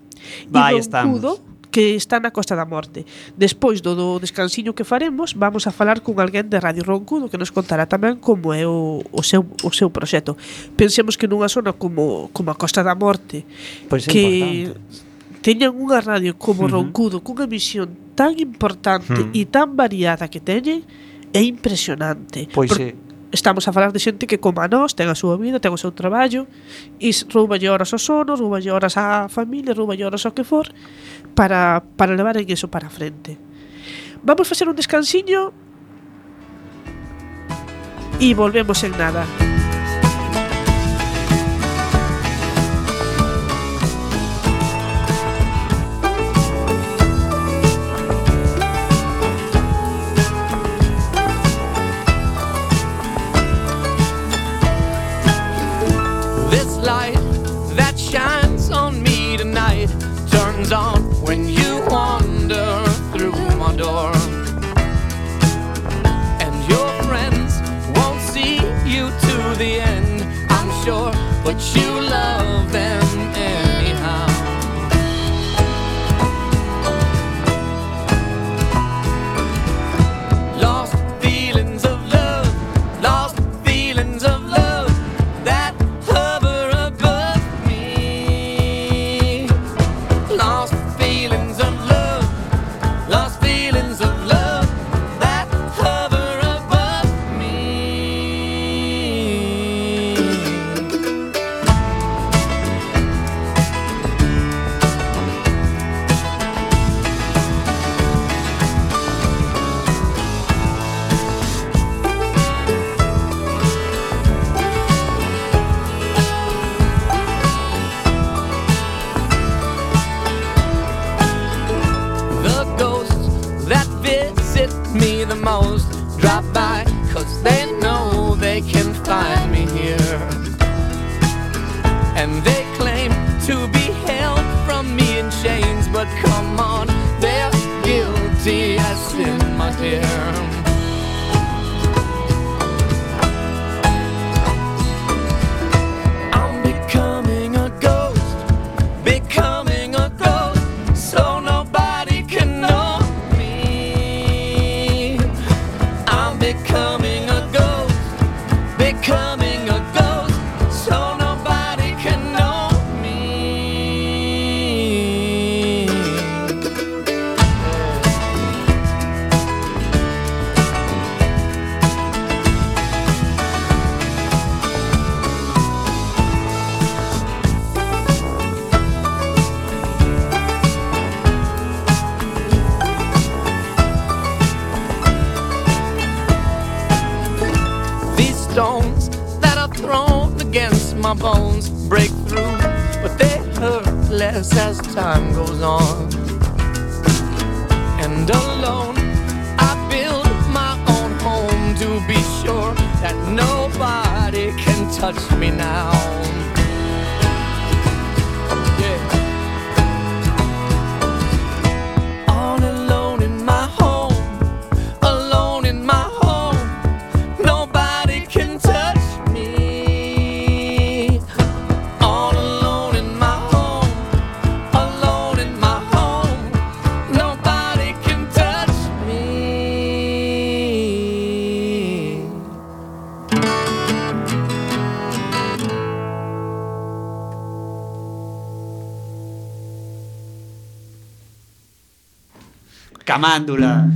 [SPEAKER 6] Vai,
[SPEAKER 5] e estamos. que está na Costa da Morte. Despois do, do descansiño que faremos, vamos a falar con alguén de Radio Roncudo que nos contará tamén como é o, o, seu, o seu proxecto. Pensemos que nunha zona como, como a Costa da Morte,
[SPEAKER 6] pois
[SPEAKER 5] que
[SPEAKER 6] importante.
[SPEAKER 5] teñan unha radio como
[SPEAKER 6] uh -huh.
[SPEAKER 5] Roncudo, cunha emisión tan importante
[SPEAKER 7] uh -huh.
[SPEAKER 5] e tan variada que teñen, é impresionante.
[SPEAKER 6] Pois
[SPEAKER 5] Por,
[SPEAKER 6] sí
[SPEAKER 5] estamos a falar de xente que como a nós ten a súa vida, ten o seu traballo e rouballe horas ao sono, rouballe horas á familia, rouballe horas ao que for para, para levar eso para a frente. Vamos facer un descansiño e volvemos en nada.
[SPEAKER 9] The end, I'm sure, but you love them the most drop by cause they know they can find me here. And they claim to be held from me in chains, but come on, they're guilty as sin, my dear.
[SPEAKER 6] camándula.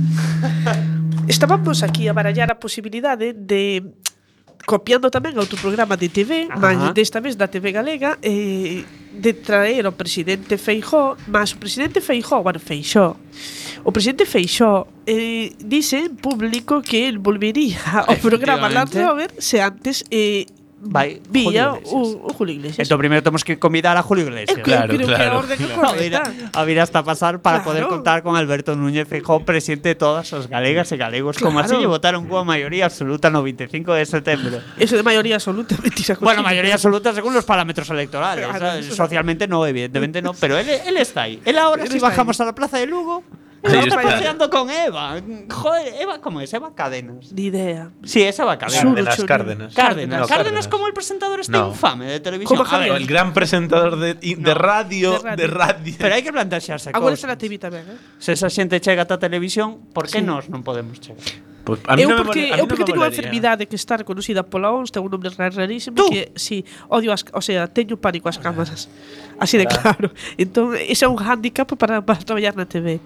[SPEAKER 5] Estábamos pois, aquí a barallar a posibilidade de copiando tamén outro programa de TV,
[SPEAKER 6] Ajá.
[SPEAKER 5] mas desta vez da TV Galega, eh, de traer o presidente Feijó, mas o presidente Feijó, bueno, Feijó, o presidente Feijó eh, dice en público que el volvería ao programa Land Rover se antes eh,
[SPEAKER 6] Julio Iglesias.
[SPEAKER 5] o, o Julio Iglesias.
[SPEAKER 6] Entón primeiro temos que convidar a Julio Iglesias.
[SPEAKER 5] Creo, creo que a orden é
[SPEAKER 6] A vir,
[SPEAKER 5] correcta.
[SPEAKER 6] a vir hasta pasar para
[SPEAKER 5] Claro.
[SPEAKER 6] poder contar con Alberto Núñez Feijóo, presidente de todas as galegas e galegos, como así
[SPEAKER 5] Claro.
[SPEAKER 6] votaron coa maioría absoluta no 25 de setembro.
[SPEAKER 5] Eso de mayoría absoluta.
[SPEAKER 6] Bueno, mayoría absoluta según los parámetros electorales.
[SPEAKER 5] Claro,
[SPEAKER 6] Socialmente no, evidentemente no, pero él, él está ahí. Él ahora
[SPEAKER 5] Él
[SPEAKER 6] si bajamos
[SPEAKER 5] ahí.
[SPEAKER 6] a la plaza de Lugo, apareciendo con Eva. Joder, Eva, ¿cómo es? Eva Cadenas.
[SPEAKER 5] Ni idea.
[SPEAKER 6] Sí, es Eva Cadenas.
[SPEAKER 7] Cárdenas,
[SPEAKER 5] Cárdenas.
[SPEAKER 7] Cárdenas.
[SPEAKER 6] Cárdenas.
[SPEAKER 7] No,
[SPEAKER 6] Cárdenas como el presentador este
[SPEAKER 7] no.
[SPEAKER 6] infame de televisión. A ver,
[SPEAKER 7] el gran presentador de, de,
[SPEAKER 5] no.
[SPEAKER 7] radio,
[SPEAKER 5] de, radio,
[SPEAKER 7] de radio.
[SPEAKER 6] Pero hay que plantearse
[SPEAKER 5] a
[SPEAKER 6] cosas.
[SPEAKER 5] Agora será TV tamén, eh?
[SPEAKER 6] Se esa xente chega ata televisión, por que
[SPEAKER 5] sí.
[SPEAKER 6] nós non podemos chegar?
[SPEAKER 7] Pues a
[SPEAKER 5] eu porque,
[SPEAKER 7] me, a
[SPEAKER 5] eu porque
[SPEAKER 7] no
[SPEAKER 5] tengo unha enfermidade que está reconocida pola OMS, ten un nome rarísimo
[SPEAKER 6] ¿Tú?
[SPEAKER 5] que si sí, odio as, o sea, teño pánico ás cámaras. Así de claro. Entón, ese é un hándicap para, para traballar na TV.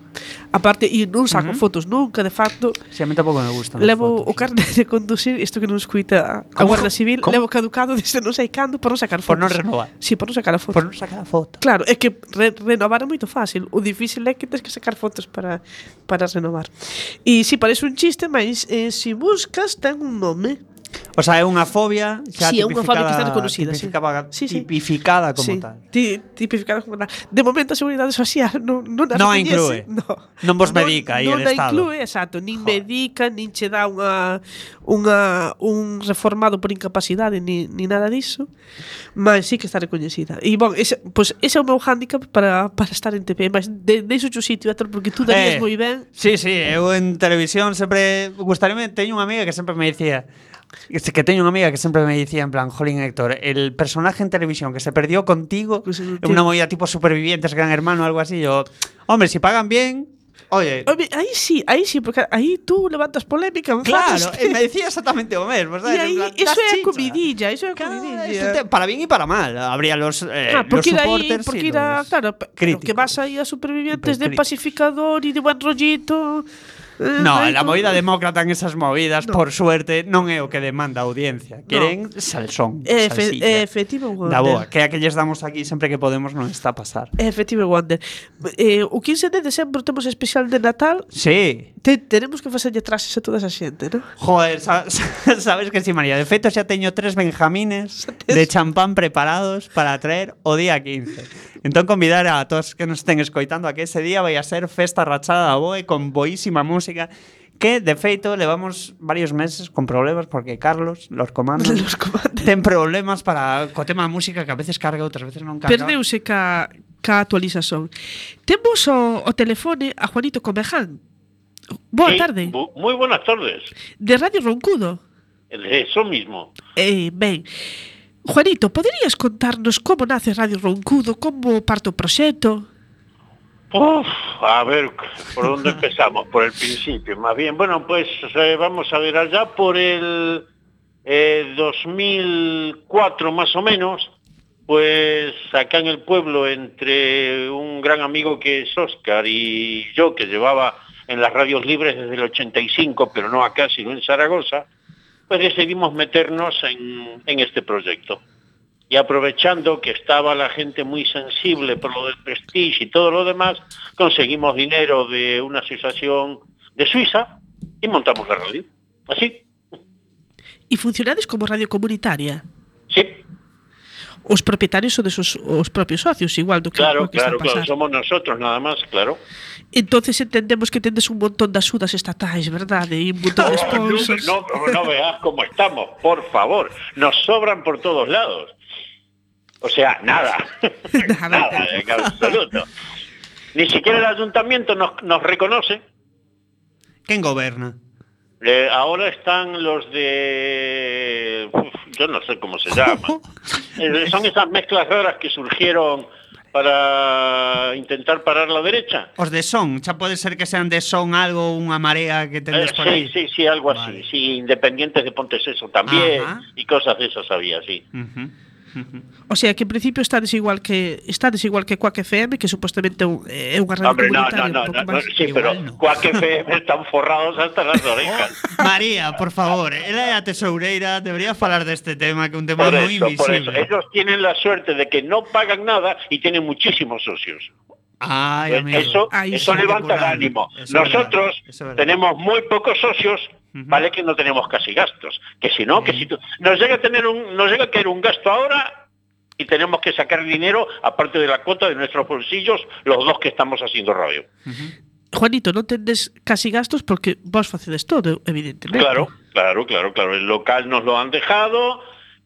[SPEAKER 5] Aparte, e non saco uh -huh. fotos nunca, de facto.
[SPEAKER 6] Si sí, a mí tampouco me gustan
[SPEAKER 5] Levo fotos. o carnet de conducir, isto que non escuita a Guarda Civil,
[SPEAKER 6] ¿Cómo?
[SPEAKER 5] levo caducado desde non sei cando por non sacar fotos.
[SPEAKER 6] Por non renovar.
[SPEAKER 5] Si, sí, por non sacar a foto.
[SPEAKER 6] Por non sacar a foto.
[SPEAKER 5] Claro, é que re renovar é moito fácil. O difícil é que tens que sacar fotos para, para renovar. E si, sí, parece un chiste, mas Mais, eh, si buscas, ten un nome.
[SPEAKER 6] O sea, é unha fobia xa
[SPEAKER 5] sí, tipificada, é unha fobia que está reconocida,
[SPEAKER 6] tipificada,
[SPEAKER 5] sí.
[SPEAKER 6] tipificada como
[SPEAKER 5] sí.
[SPEAKER 6] tal.
[SPEAKER 5] Ti, tipificada como tal. De momento a Seguridade Social non non
[SPEAKER 6] non a inclúe.
[SPEAKER 5] No.
[SPEAKER 6] Non vos medica aí
[SPEAKER 5] non,
[SPEAKER 6] el Estado.
[SPEAKER 5] Non inclúe, exacto, nin Joder. medica, nin che dá unha unha un reformado por incapacidade ni, ni nada disso. Mas sí que está recoñecida. E bon, ese, pois pues, ese é o meu hándicap para, para estar en TV, mas de, deixo o sitio, Héctor, porque tú darías
[SPEAKER 6] eh,
[SPEAKER 5] moi ben.
[SPEAKER 6] Sí, sí, eu en televisión sempre gustaríame teño unha amiga que sempre me dicía que se- que teño unha amiga que sempre me dicía en plan, Jolín Héctor, el personaje en televisión que se perdió contigo,
[SPEAKER 5] Pues, eh,
[SPEAKER 6] é unha movida tipo supervivientes, gran hermano, algo así, yo, hombre, si pagan bien, oye,
[SPEAKER 5] Home, aí sí, aí sí, porque aí tú levantas polémica,
[SPEAKER 6] claro,
[SPEAKER 5] enfadas.
[SPEAKER 6] e me decía exactamente o mesmo,
[SPEAKER 5] E
[SPEAKER 6] sabes? En
[SPEAKER 5] aí,
[SPEAKER 6] plan,
[SPEAKER 5] iso
[SPEAKER 6] das
[SPEAKER 5] é a
[SPEAKER 6] chicha.
[SPEAKER 5] comidilla, iso é a
[SPEAKER 6] Claro,
[SPEAKER 5] comidilla.
[SPEAKER 6] eso te- para bien y para mal. Habría los, eh,
[SPEAKER 5] Ah,
[SPEAKER 6] los
[SPEAKER 5] porque aí,
[SPEAKER 6] supporters
[SPEAKER 5] porque
[SPEAKER 6] y los
[SPEAKER 5] claro, pero que
[SPEAKER 6] críticos.
[SPEAKER 5] vas aí a supervivientes de
[SPEAKER 6] Hipercríticos.
[SPEAKER 5] pacificador e de buen rollito. Eh,
[SPEAKER 6] no,
[SPEAKER 5] a
[SPEAKER 6] movida demócrata en esas movidas, no. por suerte, non é o que demanda a audiencia. Queren no. salsón, eh,
[SPEAKER 5] Efe,
[SPEAKER 6] salsilla.
[SPEAKER 5] Eh, efectivo Wonder.
[SPEAKER 6] Da boa, que é que lles damos aquí sempre que podemos non está a pasar.
[SPEAKER 5] Efectivo Wonder. Eh, o 15 de decembro temos especial de Natal.
[SPEAKER 6] Sí.
[SPEAKER 5] Te, tenemos que facerlle trases a toda esa xente, non?
[SPEAKER 6] Joder, sa, sa, sabes que si, sí, María. De feito, xa teño tres benjamines de champán preparados para traer o día 15. Entón convidar a todos que nos estén escoitando a que ese día vai a ser festa rachada da boe con boísima música que de feito levamos varios meses con problemas porque Carlos, los comandos,
[SPEAKER 5] los comandos.
[SPEAKER 6] ten problemas para co tema da música que a veces carga, outras veces non carga.
[SPEAKER 5] Perdeuse ca, ca actualización. Temos o, o telefone a Juanito Comeján. Boa
[SPEAKER 10] sí,
[SPEAKER 5] tarde.
[SPEAKER 10] Bu buenas tardes.
[SPEAKER 5] De Radio Roncudo.
[SPEAKER 10] De Eso mismo.
[SPEAKER 5] Eh, ben. Juanito, poderías contarnos como nace Radio Roncudo, como parte o proxecto?
[SPEAKER 10] Uf, a ver, ¿por dónde empezamos? Por el principio, más bien. Bueno, pues eh, vamos a ver, allá por el eh, 2004 más o menos, pues acá en el pueblo, entre un gran amigo que es Oscar y yo, que llevaba en las radios libres desde el 85, pero no acá, sino en Zaragoza, pues decidimos meternos en, en este proyecto. y aprovechando que estaba la gente muy sensible por lo del prestige y todo lo demás, conseguimos dinero de una asociación de Suiza y montamos la radio. Así,
[SPEAKER 5] E funcionades como radio comunitaria?
[SPEAKER 10] sí.
[SPEAKER 5] Os propietarios son desos os propios socios, igual do que,
[SPEAKER 10] Claro,
[SPEAKER 5] o que está
[SPEAKER 10] claro,
[SPEAKER 5] a pasar.
[SPEAKER 10] claro, somos nosotros nada más, claro.
[SPEAKER 5] Entonces entendemos que tendes un montón de axudas estatais, verdade? E un montón de sponsors.
[SPEAKER 10] no, no, no veas cómo estamos, por favor. Nos sobran por todos lados. O sea, nada. nada, en absoluto. Ni siquiera el ayuntamiento nos, nos reconoce.
[SPEAKER 6] Quen goberna?
[SPEAKER 10] Eh, ahora están los de... uf, yo no sé cómo se llaman. Eh, son esas mezclas raras que surgieron para intentar parar la derecha.
[SPEAKER 6] Os de son, xa pode ser que sean de son algo, unha marea que
[SPEAKER 10] Eh,
[SPEAKER 6] tendes por
[SPEAKER 10] sí,
[SPEAKER 6] aí.
[SPEAKER 10] sí, sí, algo así. Sí, independientes de Pontes eso también
[SPEAKER 6] Ajá.
[SPEAKER 10] y cosas de esas había, sí.
[SPEAKER 5] O sea, que en principio estades igual que estades igual que Quack FM, que supuestamente é un- é unha radio
[SPEAKER 10] Hombre, no, no, no, no, no, sí, pero Quack FM están forrados hasta las orejas.
[SPEAKER 6] María, por favor, ela é a tesoureira, debería falar deste tema, que é un tema moi
[SPEAKER 10] eso, por eso.
[SPEAKER 6] invisible.
[SPEAKER 10] Ellos tienen la suerte de que no pagan nada y tienen muchísimos socios.
[SPEAKER 6] Ay, amigo.
[SPEAKER 10] Eso,
[SPEAKER 6] Ay,
[SPEAKER 10] eso
[SPEAKER 6] sí,
[SPEAKER 10] levanta el ánimo.
[SPEAKER 6] Eso
[SPEAKER 10] Nosotros
[SPEAKER 6] verdad, eso es verdad.
[SPEAKER 10] tenemos muy pocos socios, vale que no tenemos casi gastos. Que si no, que si tú, nos llega a tener un, nos llega a caer un gasto ahora y tenemos que sacar dinero aparte de la cuota de nuestros bolsillos, los dos que estamos haciendo radio.
[SPEAKER 5] Juanito, non tendes casi gastos porque vos facedes todo, evidentemente.
[SPEAKER 10] Claro, claro, claro, claro. El local nos lo han dejado.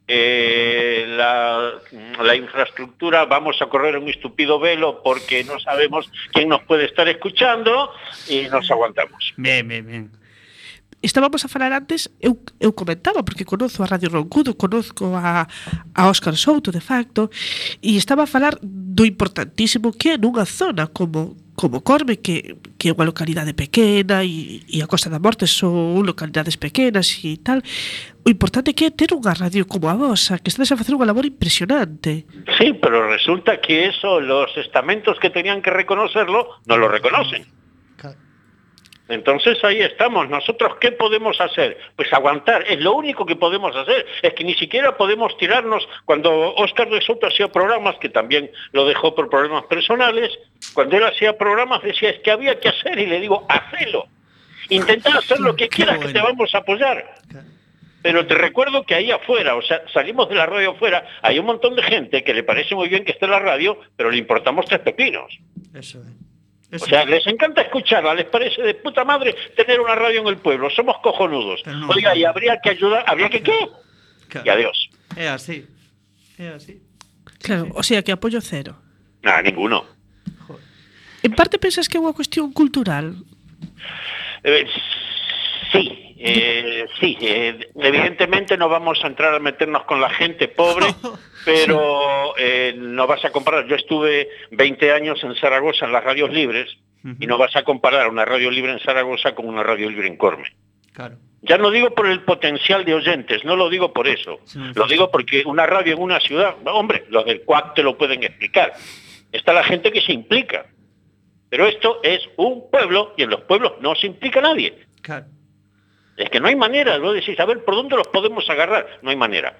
[SPEAKER 10] eh, la, la infraestructura vamos a correr un estúpido velo porque no sabemos quién nos puede estar escuchando y nos aguantamos.
[SPEAKER 6] Bien, bien, bien.
[SPEAKER 5] estábamos a falar antes, eu, eu comentaba, porque conozo a Radio Roncudo, conozco a, a Óscar Souto, de facto, e estaba a falar do importantísimo que é nunha zona como como Corme, que, que é unha localidade pequena e, e a Costa da Morte son localidades pequenas e tal, o importante que é ter unha radio como a vosa, que estades a facer unha labor impresionante.
[SPEAKER 10] Sí, pero resulta que eso, los estamentos que tenían que reconocerlo, non lo reconocen. Entonces ahí estamos. ¿Nosotros qué podemos hacer? Pues aguantar. Es lo único que podemos hacer. Es que ni siquiera podemos tirarnos. Cuando Oscar de Soto hacía programas, que también lo dejó por problemas personales, cuando él hacía programas decía, es que había que hacer. Y le digo, hacelo. Intenta hacer lo que quieras, que te vamos a apoyar. Pero te recuerdo que ahí afuera, o sea, salimos de la radio afuera, hay un montón de gente que le parece muy bien que esté en la radio, pero le importamos tres pepinos.
[SPEAKER 6] Eso es.
[SPEAKER 10] O sea, les encanta escucharla, les parece de puta madre tener una radio en el pueblo, somos cojonudos. Oiga, y habría que ayudar, ¿habría que qué? Y adiós.
[SPEAKER 6] É así. É así.
[SPEAKER 5] Claro, o sea, que apoio cero.
[SPEAKER 10] Nada, ninguno.
[SPEAKER 5] En parte pensas que é unha cuestión cultural.
[SPEAKER 10] Eh, sí, eh, sí, eh, evidentemente no vamos a entrar a meternos con la gente pobre, pero eh, no vas a comparar. Yo estuve 20 años en Zaragoza en las radios libres y no vas a comparar una radio libre en Zaragoza con una radio libre en Corme.
[SPEAKER 6] Claro.
[SPEAKER 10] Ya no digo por el potencial de oyentes, no lo digo por eso. Lo digo porque una radio en una ciudad, hombre, los del CUAC te lo pueden explicar. Está la gente que se implica. Pero esto es un pueblo y en los pueblos no se implica nadie.
[SPEAKER 6] Claro.
[SPEAKER 10] Es que no hay manera, vos decís, a ver, ¿por dónde los podemos agarrar? No hay manera.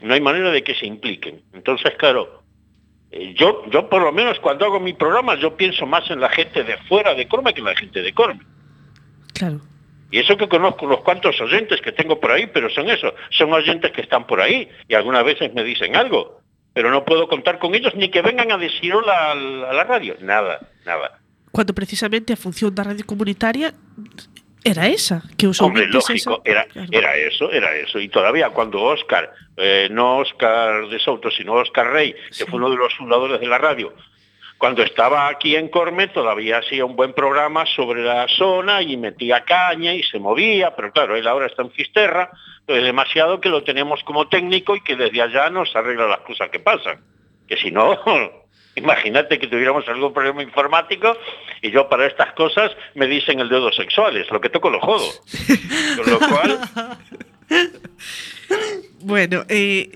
[SPEAKER 10] No hay manera de que se impliquen. Entonces, claro, eh, yo, yo por lo menos cuando hago mi programa, yo pienso más en la gente de fuera de Corme que en la gente de Corme.
[SPEAKER 5] Claro.
[SPEAKER 10] Y eso que conozco unos cuantos oyentes que tengo por ahí, pero son eso, son oyentes que están por ahí y algunas veces me dicen algo, pero no puedo contar con ellos ni que vengan a decir hola a la, a la radio, nada, nada.
[SPEAKER 5] Cuando precisamente a función da radio comunitaria era esa, que os
[SPEAKER 10] Hombre, lógico,
[SPEAKER 5] esa-
[SPEAKER 10] era, era eso, era eso. Y todavía cuando Oscar, eh, no Oscar de Souto, sino Oscar Rey, que fue uno de los fundadores de la radio, cuando estaba aquí en Corme todavía hacía un buen programa sobre la zona y metía caña y se movía, pero claro, él ahora está en Fisterra, es demasiado que lo tenemos como técnico y que desde allá nos arregla las cosas que pasan. Que si no, imagínate que tuviéramos algún problema informático y yo para estas cosas me dicen el dedo sexuales, lo que toco lo jodo. Con lo cual,
[SPEAKER 5] Bueno, eh,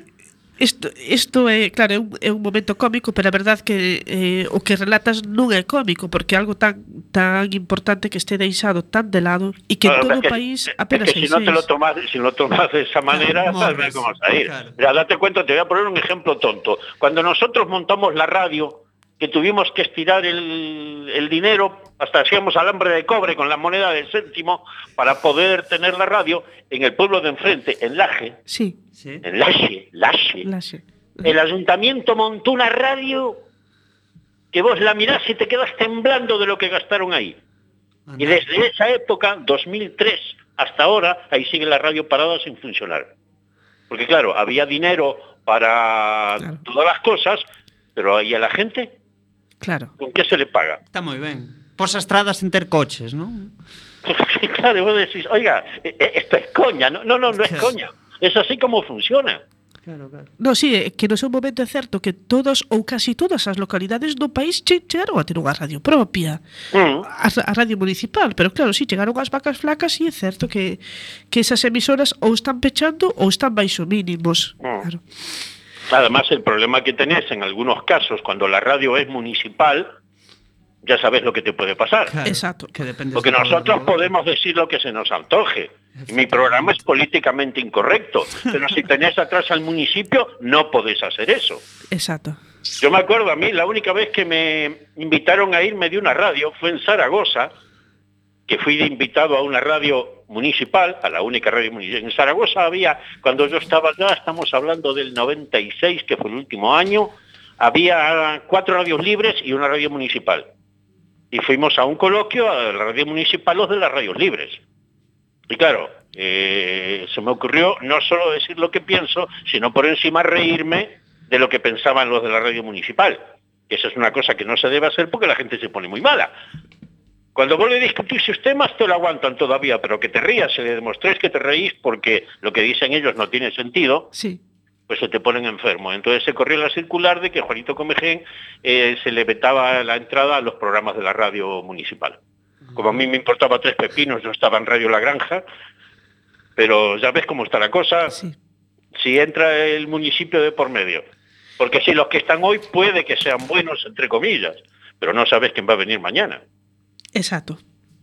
[SPEAKER 5] isto, isto é, claro, é un, é un momento cómico, pero a verdad que eh, o que relatas non é cómico, porque é algo tan tan importante que este deixado tan de lado e que
[SPEAKER 10] claro,
[SPEAKER 5] todo o país apenas
[SPEAKER 10] es
[SPEAKER 5] que
[SPEAKER 10] si no te lo tomas, si no tomas de esa manera,
[SPEAKER 5] claro,
[SPEAKER 10] sabes cómo salir. Claro. Mira, date cuenta, te voy a poner un ejemplo tonto. Cuando nosotros montamos la radio, que tuvimos que estirar el, el dinero, hasta hacíamos alambre de cobre con la moneda del céntimo para poder tener la radio en el pueblo de enfrente, en Laje,
[SPEAKER 5] Sí,
[SPEAKER 10] en Laje, Laje,
[SPEAKER 5] Laxe.
[SPEAKER 10] el ayuntamiento montó una radio que vos la mirás y te quedas temblando de lo que gastaron ahí. Y desde esa época, 2003 hasta ahora, ahí sigue la radio parada sin funcionar. Porque claro, había dinero para todas las cosas, pero ahí a la gente,
[SPEAKER 5] Claro.
[SPEAKER 10] Con que se le paga?
[SPEAKER 6] Está moi ben. Posa estradas sen ter coches, non?
[SPEAKER 10] claro, vos decís, oiga, esto es coña, no, no, no, no es coña. Es así como funciona. Claro, claro.
[SPEAKER 5] No, sí, eh, que no seu momento é certo que todos ou casi todas as localidades do país che chegaron a ter unha radio propia.
[SPEAKER 10] mm.
[SPEAKER 5] a, a radio municipal, pero claro, sí, chegaron as vacas flacas e é certo que, que esas emisoras ou están pechando ou están baixo mínimos.
[SPEAKER 10] mm.
[SPEAKER 5] Claro.
[SPEAKER 10] Además, el problema que tenés en algunos casos, cuando la radio es municipal, ya sabes lo que te puede pasar.
[SPEAKER 5] Exacto.
[SPEAKER 6] Que depende
[SPEAKER 10] Porque nosotros podemos decir lo que se nos antoje. Mi programa es políticamente incorrecto, pero si tenés atrás al municipio, no podés hacer eso.
[SPEAKER 5] Exacto.
[SPEAKER 10] Yo me acuerdo a mí, la única vez que me invitaron a irme de una radio fue en Zaragoza, que fui invitado a una radio municipal, a la única radio municipal. En Zaragoza había, cuando yo estaba allá, estamos hablando del 96, que fue el último año, había cuatro radios libres y una radio municipal. Y fuimos a un coloquio a la radio municipal, los de las radios libres. Y claro, eh, se me ocurrió no solo decir lo que pienso, sino por encima reírme de lo que pensaban los de la radio municipal. Esa es una cosa que no se debe hacer porque la gente se pone muy mala. Cuando vos le discutís sus temas te lo aguantan todavía, pero que te rías, se le demostréis que te reís porque lo que dicen ellos no tiene sentido,
[SPEAKER 5] Sí.
[SPEAKER 10] pues se te ponen enfermo. Entonces se corrió la circular de que Juanito Comején eh, se le vetaba la entrada a los programas de la radio municipal. Como a mí me importaba tres pepinos, yo estaba en Radio La Granja, pero ya ves cómo está la cosa,
[SPEAKER 5] Sí.
[SPEAKER 10] si entra el municipio de por medio. Porque si los que están hoy puede que sean buenos, entre comillas, pero no sabes quién va a venir mañana.
[SPEAKER 5] Exacto.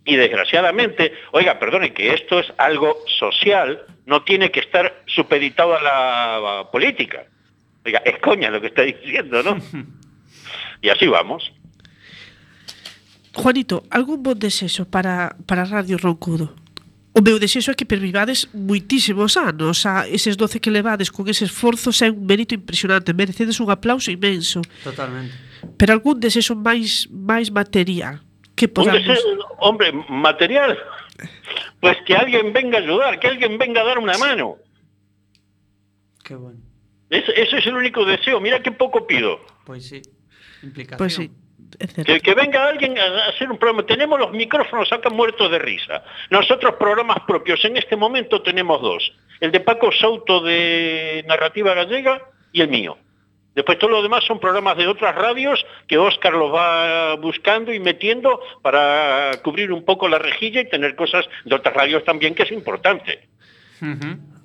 [SPEAKER 10] Y desgraciadamente, oiga, perdone, que esto es algo social, no tiene que estar supeditado a la a política. Oiga, es coña lo que está diciendo, ¿no? y así vamos.
[SPEAKER 5] Juanito, algún bon desexo para, para Radio Roncudo? O meu desexo é que pervivades moitísimos anos a eses 12 que levades con ese esforzo é un mérito impresionante, merecedes un aplauso inmenso.
[SPEAKER 6] Totalmente.
[SPEAKER 5] Pero algún desexo máis máis material que
[SPEAKER 10] Un
[SPEAKER 5] podamos...
[SPEAKER 10] deseo, hombre, material, pues que alguien venga a ayudar, que alguien venga a dar una mano.
[SPEAKER 6] Qué bueno.
[SPEAKER 10] Es- ese es el único deseo. Mira qué poco pido.
[SPEAKER 6] Pois sí. Implicación.
[SPEAKER 5] Pues sí,
[SPEAKER 10] que venga alguien a hacer un programa. Tenemos los micrófonos acá muertos de risa. Nosotros programas propios en este momento tenemos dos. El de Paco Souto de Narrativa Gallega y el mío. Después todo lo demás son programas de otras radios que Óscar los va buscando y metiendo para cubrir un poco la rejilla y tener cosas de otras radios también, que es importante.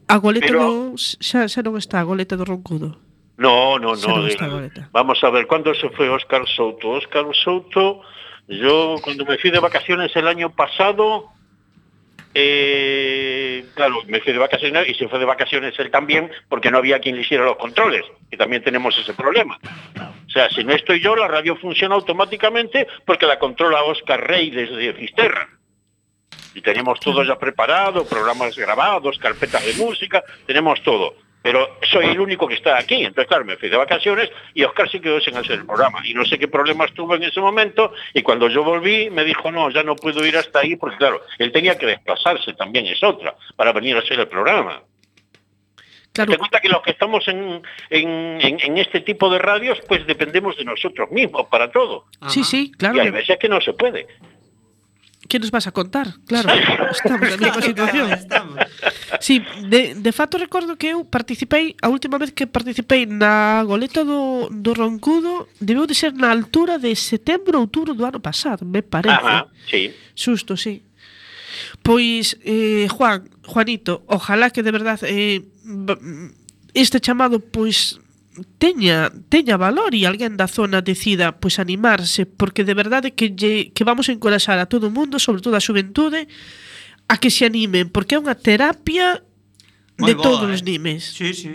[SPEAKER 5] A goleta
[SPEAKER 10] Pero-
[SPEAKER 5] do... Xa, xa non está a goleta do Roncudo.
[SPEAKER 10] No, no, no.
[SPEAKER 5] está goleta.
[SPEAKER 10] Vamos a ver, ¿cuándo se fue Óscar Souto? Óscar Souto, yo cuando me fui de vacaciones el año pasado, eh, claro, me fui de vacaciones y se fue de vacaciones él también porque no había quien le hiciera los controles, y también tenemos ese problema. O sea, si no estoy yo, la radio funciona automáticamente porque la controla Óscar Rey desde Fisterra. Y tenemos todo ya preparado, programas grabados, carpetas de música, tenemos todo. Pero soy el único que está aquí. Entonces, claro, me fui de vacaciones y Oscar se quedó sin hacer el programa. Y no sé qué problemas tuvo en ese momento. Y cuando yo volví, me dijo, no, ya no puedo ir hasta ahí, porque claro, él tenía que desplazarse también, es otra, para venir a hacer el programa.
[SPEAKER 5] Claro,
[SPEAKER 10] Te cuenta que los que estamos en, en, en- en este tipo de radios, pues dependemos de nosotros mismos para todo.
[SPEAKER 5] sí, sí, claro.
[SPEAKER 10] y hay veces que no se puede.
[SPEAKER 5] que nos vas a contar? Claro, estamos na mesma situación.
[SPEAKER 6] Estamos.
[SPEAKER 5] Sí, de, de facto recordo que eu participei, a última vez que participei na goleta do, do Roncudo, debeu de ser na altura de setembro ou outubro do ano pasado, me parece.
[SPEAKER 10] Ajá, sí.
[SPEAKER 5] Susto, sí. Pois, eh, Juan, Juanito, ojalá que de verdad eh, este chamado pois teña teña valor e alguén da zona decida pois animarse, porque de verdade que lle, que vamos a encoraxar a todo o mundo, sobre todo a xuventude, a que se animen, porque é unha terapia Muy
[SPEAKER 6] de boa,
[SPEAKER 5] todos
[SPEAKER 6] eh?
[SPEAKER 5] os nimes.
[SPEAKER 6] Sí, sí.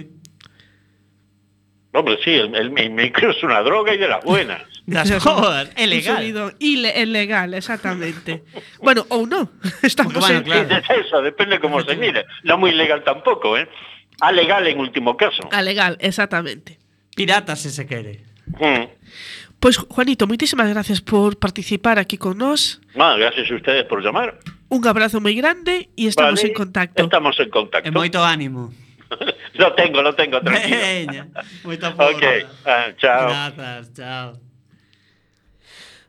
[SPEAKER 10] Hombre, sí, el, el, el micro es una droga y de las buenas.
[SPEAKER 6] Das joder, é legal.
[SPEAKER 5] É legal, exactamente. bueno, ou non. Estamos
[SPEAKER 6] bueno,
[SPEAKER 5] en...
[SPEAKER 6] claro.
[SPEAKER 10] Es eso, depende como se mire. No muy legal tampoco, ¿eh? A legal en último caso.
[SPEAKER 5] A legal, exactamente.
[SPEAKER 6] Pirata se se quere.
[SPEAKER 10] Mm.
[SPEAKER 5] Pois, Juanito, moitísimas gracias por participar aquí con nós.
[SPEAKER 10] Ah, gracias a ustedes por llamar.
[SPEAKER 5] Un abrazo moi grande e estamos
[SPEAKER 10] Vale,
[SPEAKER 5] en contacto.
[SPEAKER 10] Estamos en contacto.
[SPEAKER 6] E moito ánimo.
[SPEAKER 10] Lo tengo, lo tengo, tranquilo.
[SPEAKER 6] Veña, moita
[SPEAKER 10] ok, ah, chao.
[SPEAKER 6] Grazas, chao.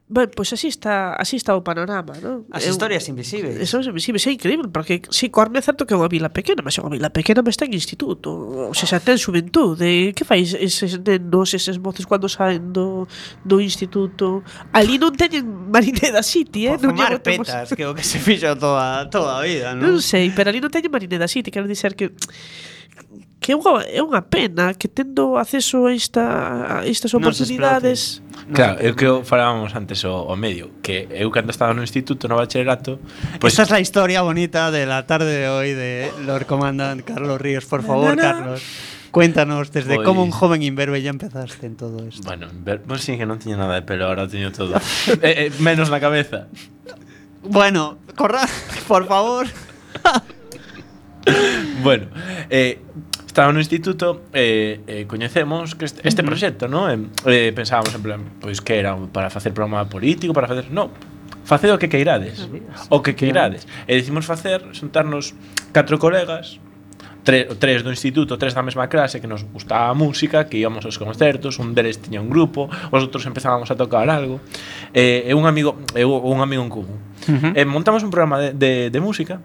[SPEAKER 5] Ben, pois así está, así está o panorama, non?
[SPEAKER 6] As historias eu,
[SPEAKER 5] invisíveis. As invisible, invisíveis, é increíble, porque si sí, Corme é certo que é unha vila pequena, mas é unha vila pequena, mas ten instituto, ou se xa ten xuventude, que fais eses nenos, eses moces, cando saen do, do instituto? Ali non teñen Marineda City, eh?
[SPEAKER 6] Por
[SPEAKER 5] non
[SPEAKER 6] fumar
[SPEAKER 5] temos...
[SPEAKER 6] petas, que o que se fixo toda, toda a vida, non?
[SPEAKER 5] Non sei, pero ali non teñen Marineda City, quero dizer que que é unha, é unha pena que tendo acceso a, esta, a estas oportunidades...
[SPEAKER 7] No claro, é o que falábamos antes o, o medio, que eu cando estaba no instituto, no bachillerato...
[SPEAKER 6] Pues... Esta es la historia bonita de la tarde de hoy de Lord Comandant Carlos Ríos, por favor,
[SPEAKER 5] na, na, na.
[SPEAKER 6] Carlos. Cuéntanos desde
[SPEAKER 7] Voy...
[SPEAKER 6] cómo un joven imberbe ya empezaste en todo esto.
[SPEAKER 7] Bueno, imberbe, pues sí que non tiña nada de pelo, ahora teño todo. eh, eh, menos na cabeza.
[SPEAKER 6] Bueno, corra, por favor.
[SPEAKER 7] bueno, eh, estaba no instituto e eh, eh, coñecemos que este, este proxecto, ¿no? Eh, eh, pensábamos en plan, pois que era para facer programa político, para facer, no, facer o que queirades, o que queirades. E decimos facer, xuntarnos catro colegas, tres, tres do instituto, tres da mesma clase que nos gustaba a música, que íbamos aos concertos, un deles tiña un grupo, os outros empezábamos a tocar algo. Eh, e un amigo, eu un amigo en común.
[SPEAKER 6] Uh -huh.
[SPEAKER 7] eh, montamos un programa de, de, de música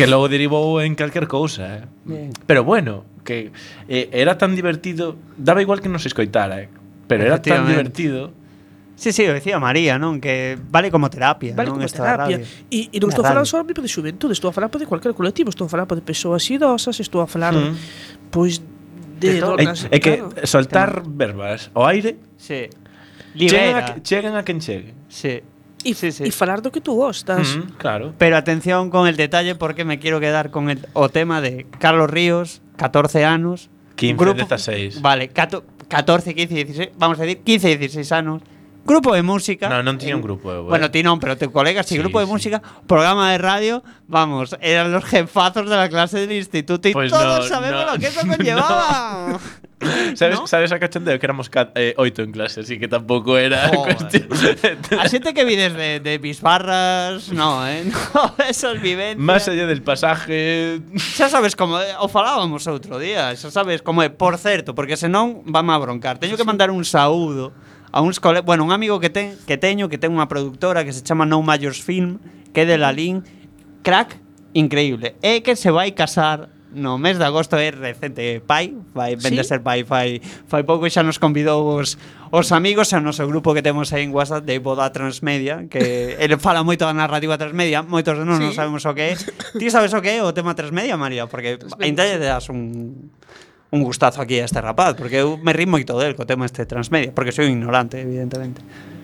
[SPEAKER 7] que logo derivou en calquer cousa, eh?
[SPEAKER 6] Bien.
[SPEAKER 7] Pero bueno, que eh, era tan divertido, daba igual que nos escoitara, eh? pero era tan divertido
[SPEAKER 6] Sí, sí, o decía María, non? Que vale como terapia,
[SPEAKER 5] vale
[SPEAKER 6] non?
[SPEAKER 5] Como
[SPEAKER 6] Esta
[SPEAKER 5] terapia.
[SPEAKER 6] Radio.
[SPEAKER 5] E, e non estou a falar só de xuventude, estou a falar de cualquier colectivo, estou a falar de persoas idosas, estou a falar,
[SPEAKER 7] mm.
[SPEAKER 5] pois, de,
[SPEAKER 6] de donas.
[SPEAKER 7] É, é que
[SPEAKER 5] claro.
[SPEAKER 7] soltar verbas ao aire
[SPEAKER 6] sí. Libera.
[SPEAKER 7] Chegan, a, chegan a quen chegue.
[SPEAKER 6] Sí.
[SPEAKER 5] Y,
[SPEAKER 6] sí, sí.
[SPEAKER 5] y falar do que tú gostas.
[SPEAKER 7] Mm, claro.
[SPEAKER 6] Pero atención con el detalle porque me quiero quedar con el, o tema de Carlos Ríos, 14 anos.
[SPEAKER 7] 15, grupo, 16.
[SPEAKER 6] Vale, cato, 14, 15, 16, vamos a decir 15, 16 anos. Grupo de música.
[SPEAKER 7] No, non tiña
[SPEAKER 6] en-
[SPEAKER 7] un grupo, eh.
[SPEAKER 6] Bueno, ti non, pero te colegas, sí,
[SPEAKER 7] Sí,
[SPEAKER 6] grupo de
[SPEAKER 7] sí.
[SPEAKER 6] música, programa de radio, vamos, eran los jefazos de la clase del instituto y
[SPEAKER 7] Pues
[SPEAKER 6] todos
[SPEAKER 7] no,
[SPEAKER 6] sabemos
[SPEAKER 7] no,
[SPEAKER 6] lo que eso conllevaba.
[SPEAKER 7] Sabes,
[SPEAKER 6] ¿No?
[SPEAKER 7] sabes a cachondeo que éramos eh, oito en clase, así que tampouco era
[SPEAKER 6] Joder.
[SPEAKER 7] cuestión.
[SPEAKER 6] A xente que vides de, de bisbarras, no, eh? No, esas vivencias.
[SPEAKER 7] Más allá del pasaje,
[SPEAKER 6] Xa sabes como é, o falábamos outro día, xa sabes como é, por certo, porque senón vame a broncar. Teño que mandar un saúdo a uns cole... bueno, un amigo que ten que teño que ten unha productora que se chama No Majors Film, que é de Lalín, crack increíble. É que se vai casar no mes de agosto é recente pai, vai vende
[SPEAKER 5] ¿Sí?
[SPEAKER 6] ser pai, fai, fai pouco xa nos convidou os, os amigos ao noso grupo que temos aí en WhatsApp de Boda Transmedia, que ele fala moito da narrativa transmedia, moitos de nós
[SPEAKER 5] ¿Sí?
[SPEAKER 6] non sabemos o que é. Ti sabes o que é o tema transmedia, María? Porque ainda lle das un un gustazo aquí a este rapaz, porque eu me rí moito del co tema este transmedia, porque soy un ignorante, evidentemente.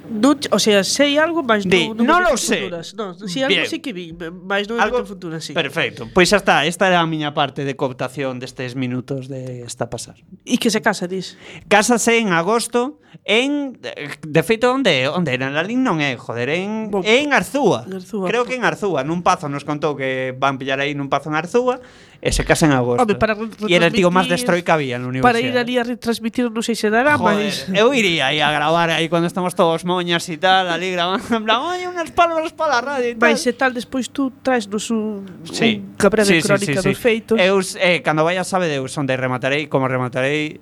[SPEAKER 5] Duch, o sea, sei algo, mas
[SPEAKER 6] Di,
[SPEAKER 5] non,
[SPEAKER 6] non,
[SPEAKER 5] non
[SPEAKER 6] lo sé.
[SPEAKER 5] Futuras. Non, si algo
[SPEAKER 6] Bien.
[SPEAKER 5] que vi, mas non
[SPEAKER 6] algo
[SPEAKER 5] futura, sí.
[SPEAKER 6] Perfecto. Pois xa está, esta era a miña parte de cooptación destes minutos de esta pasar.
[SPEAKER 5] E que se casa, dis?
[SPEAKER 6] Cásase en agosto en de feito onde onde era en Lalín non é, joder, en
[SPEAKER 5] Bo,
[SPEAKER 6] en Arzúa.
[SPEAKER 5] Arzúa.
[SPEAKER 6] Creo que en Arzúa, nun pazo nos contou que van pillar aí nun pazo en Arzúa e se casa en agosto.
[SPEAKER 5] Home, para
[SPEAKER 6] e era el tío máis destroy que había na universidade.
[SPEAKER 5] Para ir ali a retransmitir, non sei se dará, mas...
[SPEAKER 6] eu iría aí a gravar aí cuando estamos todos moñas e tal, ali grabando, en plan, oye, unas palabras para la radio e tal.
[SPEAKER 5] Vai se tal, despois tú traes un,
[SPEAKER 6] sí.
[SPEAKER 5] un cabré de sí, crónica sí, sí, sí. dos feitos.
[SPEAKER 6] Eu, eh, cando vaya sabe Deus onde rematarei, como rematarei,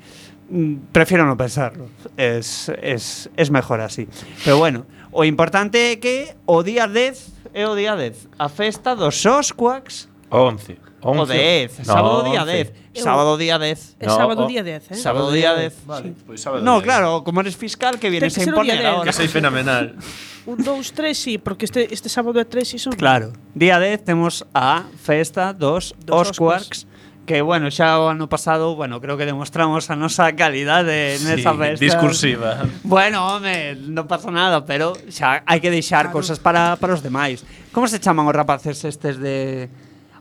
[SPEAKER 6] mm, prefiero no pensarlo. Es, es, es mejor así. Pero bueno, o importante é que o día 10 é o día 10, a festa dos Sosquax.
[SPEAKER 7] O 11. 11.
[SPEAKER 6] O 10, sábado día
[SPEAKER 7] 11.
[SPEAKER 6] 10. Sábado día 10.
[SPEAKER 7] No,
[SPEAKER 5] sábado día 10, ¿eh?
[SPEAKER 6] Sábado día 10.
[SPEAKER 7] Vale, sí. pois sábado
[SPEAKER 6] No,
[SPEAKER 7] 10.
[SPEAKER 6] claro, como eres fiscal que vienes a imponer ahora.
[SPEAKER 7] Que soy fenomenal.
[SPEAKER 5] Un 2, 3, sí, porque este, este sábado é 3 e son.
[SPEAKER 6] Claro. Día 10 temos a festa dos,
[SPEAKER 5] dos
[SPEAKER 6] Osquarks. Que bueno, xa o ano pasado, bueno, creo que demostramos a nosa calidade
[SPEAKER 7] sí,
[SPEAKER 6] festa.
[SPEAKER 7] discursiva.
[SPEAKER 6] Bueno, home, non pasa nada, pero xa hai que deixar claro. cosas para, para os demais. Como se chaman os rapaces estes de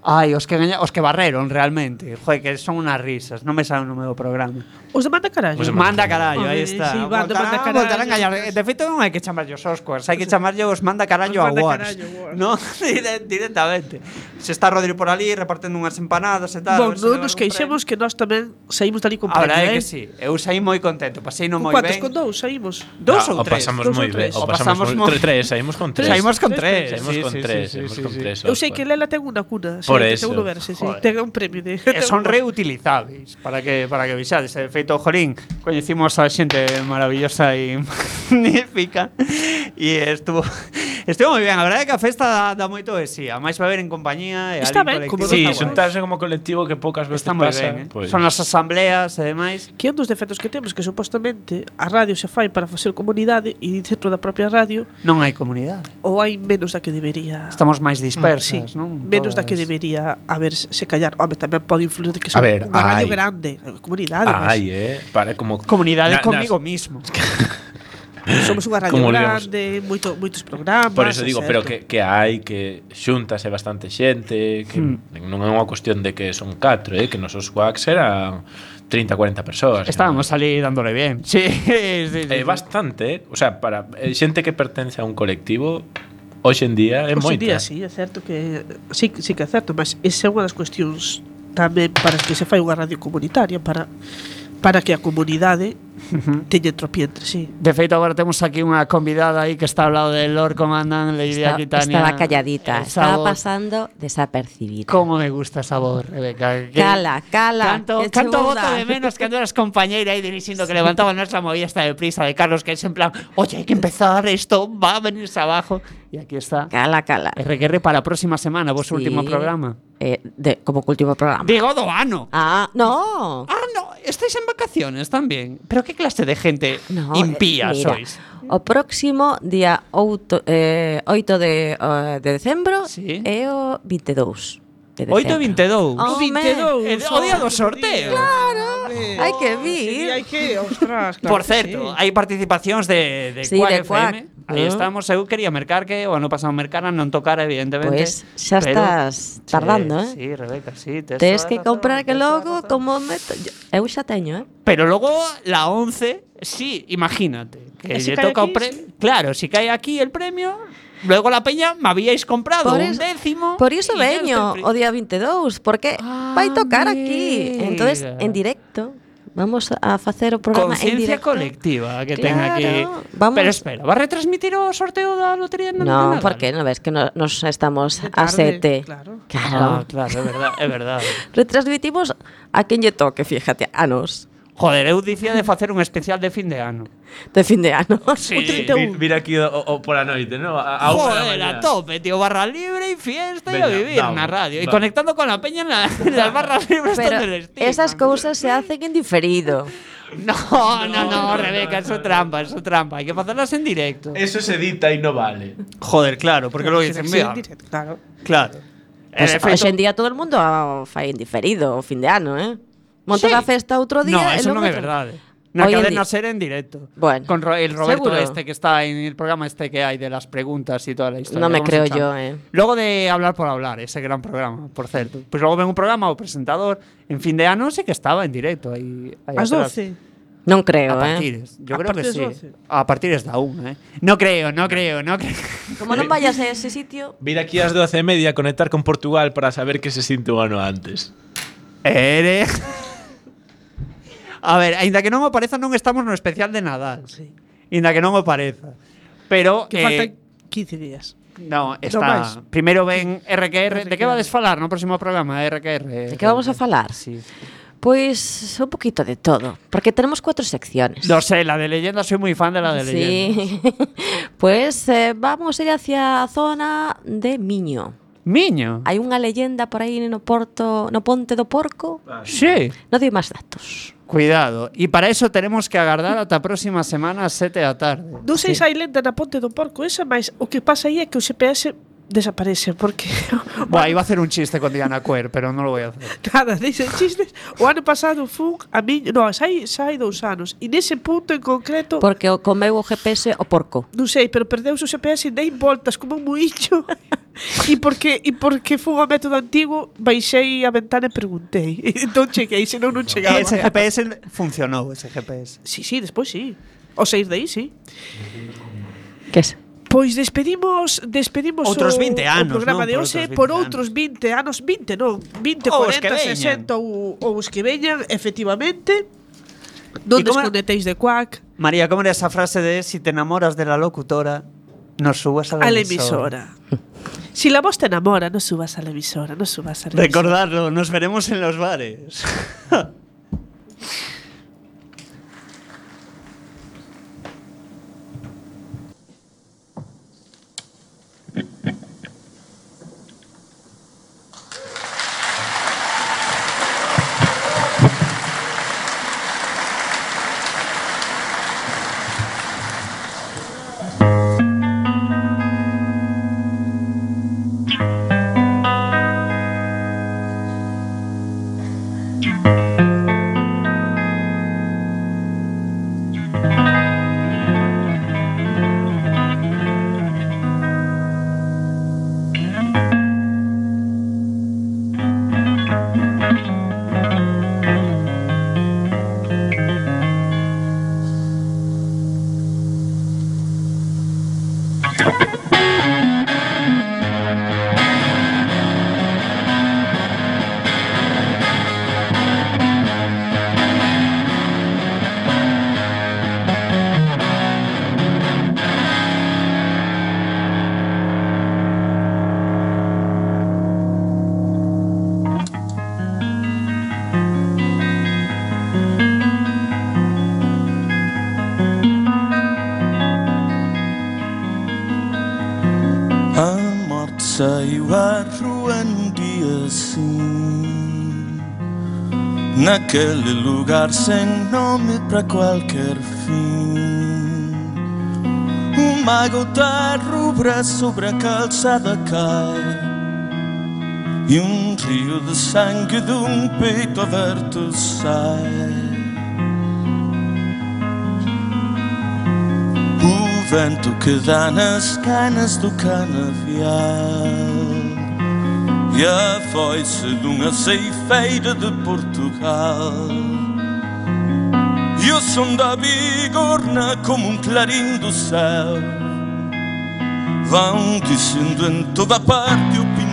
[SPEAKER 6] Ai, os que gaña, os que barreron realmente. Joder, que son unas risas, non me sabe o nome do programa.
[SPEAKER 5] Os de manda carallo.
[SPEAKER 7] Os de
[SPEAKER 6] manda carallo, aí está.
[SPEAKER 5] Sí, van, voltarán, manda carallo.
[SPEAKER 6] Voltarán a
[SPEAKER 5] hallar.
[SPEAKER 6] De feito non hai que chamarlle os Oscars, hai que chamarlle os manda carallo
[SPEAKER 5] os manda
[SPEAKER 6] awards.
[SPEAKER 5] Carallo, awards.
[SPEAKER 6] No, directamente. Se está Rodrigo por ali repartendo unhas empanadas e tal.
[SPEAKER 5] Bon, non nos queixemos que nós tamén saímos dali con
[SPEAKER 6] premio,
[SPEAKER 5] eh?
[SPEAKER 6] que sí. Eu saí moi contento, pasei
[SPEAKER 5] non
[SPEAKER 6] moi ben.
[SPEAKER 5] Quantos con dous saímos?
[SPEAKER 6] Dous ou tres?
[SPEAKER 5] O pasamos
[SPEAKER 7] moi ben. O pasamos moi tres, saímos con tres.
[SPEAKER 6] Saímos con
[SPEAKER 5] tres.
[SPEAKER 7] Saímos con tres, saímos con tres.
[SPEAKER 5] Eu sei que Lela ten unha cuna, sei, seguro verse, ten un premio de.
[SPEAKER 6] Son reutilizables para que para que vexades, de feito Barreto Jolín. Conocimos a gente maravillosa y magnífica y estuvo Estou moi ben, a verdade é que a festa dá, dá moito de sí, a máis va ver en compañía e
[SPEAKER 5] Está ben, como
[SPEAKER 7] Sí, xuntarse como colectivo que poucas veces
[SPEAKER 6] Está moi
[SPEAKER 7] pasa.
[SPEAKER 6] ben, eh?
[SPEAKER 7] pois.
[SPEAKER 6] Son as asambleas e demais.
[SPEAKER 5] Que un dos defectos que temos que supostamente a radio se fai para facer comunidade e dentro da propia radio
[SPEAKER 6] non hai comunidade.
[SPEAKER 5] Ou hai menos da que debería.
[SPEAKER 6] Estamos máis dispersas, sí, non?
[SPEAKER 5] Menos Todas. da que debería haber se callar. Home, tamén pode influir de que son
[SPEAKER 7] ver,
[SPEAKER 5] unha radio grande, comunidade.
[SPEAKER 7] Ai, eh, para como
[SPEAKER 6] comunidade
[SPEAKER 7] na,
[SPEAKER 6] comigo
[SPEAKER 7] nas...
[SPEAKER 6] mismo.
[SPEAKER 5] Somos unha radio grande, moito, moitos programas.
[SPEAKER 7] Por eso digo,
[SPEAKER 5] certo.
[SPEAKER 7] pero que, que hai, que xuntase bastante xente, que
[SPEAKER 6] hmm.
[SPEAKER 7] non é unha cuestión de que son 4, eh, que nos os quacks eran 30, 40 persoas.
[SPEAKER 6] Estábamos ali dándole bien. Sí, sí, sí,
[SPEAKER 7] eh, bastante, eh. o sea, para eh, xente que pertence a un colectivo, hoxe en día é moita.
[SPEAKER 5] Hoxe en día, sí, é certo que... Sí, sí que é certo, mas esa é unha das cuestións tamén para que se fai unha radio comunitaria, para, para que a comunidade entropía entre sí.
[SPEAKER 6] De feito, agora temos aquí unha convidada aí que está ao lado del Lord Comandan, Lady
[SPEAKER 2] Está-
[SPEAKER 6] Aquitania.
[SPEAKER 2] estaba calladita, estaba
[SPEAKER 6] voz.
[SPEAKER 2] pasando desapercibida.
[SPEAKER 6] Como me gusta esa voz, Rebeca. Que-
[SPEAKER 2] Cala, cala.
[SPEAKER 6] Canto,
[SPEAKER 2] que
[SPEAKER 6] canto voto de menos cando eras compañeira aí dirixindo que levantaba nuestra movida esta deprisa de Carlos, que es en plan, oye, hay que empezar, esto va a venirse abajo. Y aquí está.
[SPEAKER 2] Cala, cala.
[SPEAKER 6] RQR para a próxima semana, vos
[SPEAKER 2] Sí.
[SPEAKER 6] último programa.
[SPEAKER 2] Eh, de, como que último programa.
[SPEAKER 6] Digo do ano.
[SPEAKER 2] Ah, no.
[SPEAKER 6] Ah, no, estáis en vacaciones también. Pero qué que clase de gente
[SPEAKER 2] no, eh,
[SPEAKER 6] impía
[SPEAKER 2] eh, mira,
[SPEAKER 6] sois?
[SPEAKER 2] O próximo día 8, eh, 8 de, uh, de decembro
[SPEAKER 6] sí.
[SPEAKER 2] é o 22 de decembro.
[SPEAKER 6] 8
[SPEAKER 2] e
[SPEAKER 6] 22.
[SPEAKER 2] Oh,
[SPEAKER 5] 22.
[SPEAKER 6] Eh, o día do sorteo. Claro.
[SPEAKER 2] Hai que vir.
[SPEAKER 5] Sí, hai que, ostras, claro.
[SPEAKER 6] Por certo,
[SPEAKER 5] sí.
[SPEAKER 6] hai participacións de de
[SPEAKER 2] sí,
[SPEAKER 6] Quack
[SPEAKER 2] de
[SPEAKER 6] FM.
[SPEAKER 2] Quack.
[SPEAKER 6] Aí estamos, eu quería mercar que o ano pasado mercara non tocara evidentemente.
[SPEAKER 2] Pois pues, xa
[SPEAKER 6] pero,
[SPEAKER 2] estás tardando, eh?
[SPEAKER 6] Sí, Rebeca, sí, tes.
[SPEAKER 2] Tes que comprar que logo como me eu xa teño, eh?
[SPEAKER 6] Pero logo la 11, sí, imagínate, que lle toca
[SPEAKER 5] aquí, o
[SPEAKER 6] premio. Sí. Claro, si cae aquí el premio, Luego la peña me habíais comprado
[SPEAKER 2] por eso, un
[SPEAKER 6] décimo.
[SPEAKER 2] Por iso veño o día 22, porque
[SPEAKER 6] ah,
[SPEAKER 2] vai tocar aquí. Ah,
[SPEAKER 6] Entonces,
[SPEAKER 2] en directo, Vamos a facer o programa
[SPEAKER 6] Conciencia en
[SPEAKER 2] directo.
[SPEAKER 6] colectiva que
[SPEAKER 2] claro, ten
[SPEAKER 6] aquí.
[SPEAKER 2] Vamos.
[SPEAKER 6] Pero espera, va a retransmitir o sorteo da lotería no,
[SPEAKER 2] no porque no ves que no, nos estamos a sete.
[SPEAKER 5] Claro.
[SPEAKER 6] Claro, ah,
[SPEAKER 2] claro,
[SPEAKER 6] é verdade, é verdade.
[SPEAKER 2] Retransmitimos a quen lle toque, fíjate, a nos.
[SPEAKER 6] Joder, eu dicía de facer un especial de fin de ano.
[SPEAKER 2] De fin de ano.
[SPEAKER 6] Sí.
[SPEAKER 7] Vi, vir aquí o, o por a noite, ¿no? A, a
[SPEAKER 6] Joder, a tope, tío. Barra libre e fiesta e a vivir
[SPEAKER 7] vamos,
[SPEAKER 6] na radio.
[SPEAKER 7] E
[SPEAKER 6] conectando con la peña en, la, en las barras libres
[SPEAKER 2] Pero
[SPEAKER 6] donde les
[SPEAKER 2] esas cousas se hacen en diferido.
[SPEAKER 6] No, no, no, no, Rebeca, eso trampa, eso trampa. Hay que hacerlas en directo.
[SPEAKER 7] Eso se edita y no vale.
[SPEAKER 6] Joder, claro, porque luego dicen, mira.
[SPEAKER 5] Claro.
[SPEAKER 6] Claro.
[SPEAKER 2] Pues, hoxe en día todo el mundo fai en diferido o fin de ano, eh? Montas
[SPEAKER 6] Sí.
[SPEAKER 2] a festa outro día
[SPEAKER 6] No, eso
[SPEAKER 2] logo
[SPEAKER 6] non é
[SPEAKER 2] outro-
[SPEAKER 6] verdade. Na
[SPEAKER 2] Hoy en
[SPEAKER 6] cadena
[SPEAKER 2] día-
[SPEAKER 6] ser en directo.
[SPEAKER 2] Bueno,
[SPEAKER 6] Con el Roberto
[SPEAKER 2] seguro.
[SPEAKER 6] este que está en el programa este que hay de las preguntas y toda la historia.
[SPEAKER 2] No me
[SPEAKER 6] ¿cómo se
[SPEAKER 2] creo yo, eh.
[SPEAKER 6] Luego de Hablar por Hablar, ese gran programa, por cierto. Pues luego ven un programa o presentador en fin de ano sí que estaba en directo
[SPEAKER 5] As
[SPEAKER 6] atrás.
[SPEAKER 5] 12.
[SPEAKER 2] Non creo,
[SPEAKER 6] A
[SPEAKER 2] eh?
[SPEAKER 6] partires, yo
[SPEAKER 5] A
[SPEAKER 6] creo que
[SPEAKER 5] partir
[SPEAKER 6] sí.
[SPEAKER 5] das 12.
[SPEAKER 6] A partir da una, eh. No creo, no creo, no creo.
[SPEAKER 2] Como non vayas a ese sitio,
[SPEAKER 7] Vir aquí ás 12 e media a conectar con Portugal para saber que se ano antes.
[SPEAKER 6] Eres. A ver, aínda que non o pareza non estamos no especial de Nadal.
[SPEAKER 5] Sí.
[SPEAKER 6] Aínda que non o pareza. Pero
[SPEAKER 5] que
[SPEAKER 6] eh,
[SPEAKER 5] faltan 15 días.
[SPEAKER 6] No, está. Primeiro ven RQR. RQR. De que vades falar no próximo programa, RQR?
[SPEAKER 2] De que vamos a falar?
[SPEAKER 6] Sí.
[SPEAKER 2] Pois un poquito de todo, porque tenemos cuatro secciones.
[SPEAKER 6] No sé, la de leyenda, soy muy fan de la de
[SPEAKER 2] sí. leyendas. pues eh, vamos a ir hacia a zona de Miño.
[SPEAKER 6] Miño?
[SPEAKER 2] Hai unha leyenda por aí no Porto, no Ponte do Porco.
[SPEAKER 6] Ah, sí.
[SPEAKER 2] Non dei máis datos.
[SPEAKER 6] Cuidado. E para eso tenemos que agardar ata a próxima semana a 7 da tarde.
[SPEAKER 5] Non sei se hai lenda na ponte do porco esa, mas o que pasa aí é que o GPS desaparece porque
[SPEAKER 6] Buah, iba a hacer un chiste con Diana Cuer, pero non lo voy a hacer.
[SPEAKER 5] Nada, dixen chistes. O ano pasado fun a mí, no, sai sai dous anos e nese punto en concreto
[SPEAKER 2] Porque o comeu o GPS o porco.
[SPEAKER 5] Non sei, pero perdeu o GPS e dei voltas como un muicho. E porque e porque fun ao método antigo, baixei a ventana e preguntei. Entón cheguei, senón non chegaba.
[SPEAKER 6] Ese GPS funcionou, ese GPS.
[SPEAKER 5] Sí, sí, despois sí. O sair de aí, sí.
[SPEAKER 2] Que é?
[SPEAKER 5] Pois despedimos despedimos
[SPEAKER 6] outros 20 anos,
[SPEAKER 5] o programa
[SPEAKER 6] non?
[SPEAKER 5] de hoxe por outros 20 anos, 20 non, 20,
[SPEAKER 6] ou
[SPEAKER 5] 40, 60 ou, ou os que veñan, efectivamente. Non desconectéis de Quack.
[SPEAKER 6] María, como era esa frase de si te enamoras de la locutora, no subas a la,
[SPEAKER 5] a la emisora. emisora. si la voz te enamora, no subas a la emisora, no subas a la
[SPEAKER 6] Recordarlo, emisora. nos veremos en los bares.
[SPEAKER 11] Naquele lugar sem nome para qualquer fim. Uma gota rubra sobre a calçada cai E um rio de sangue de um peito aberto sai. O vento que dá nas canas do canavial E a foice de uma ceifeira de Portugal E o da bigorna como um clarim do céu. Vão dizendo em toda parte o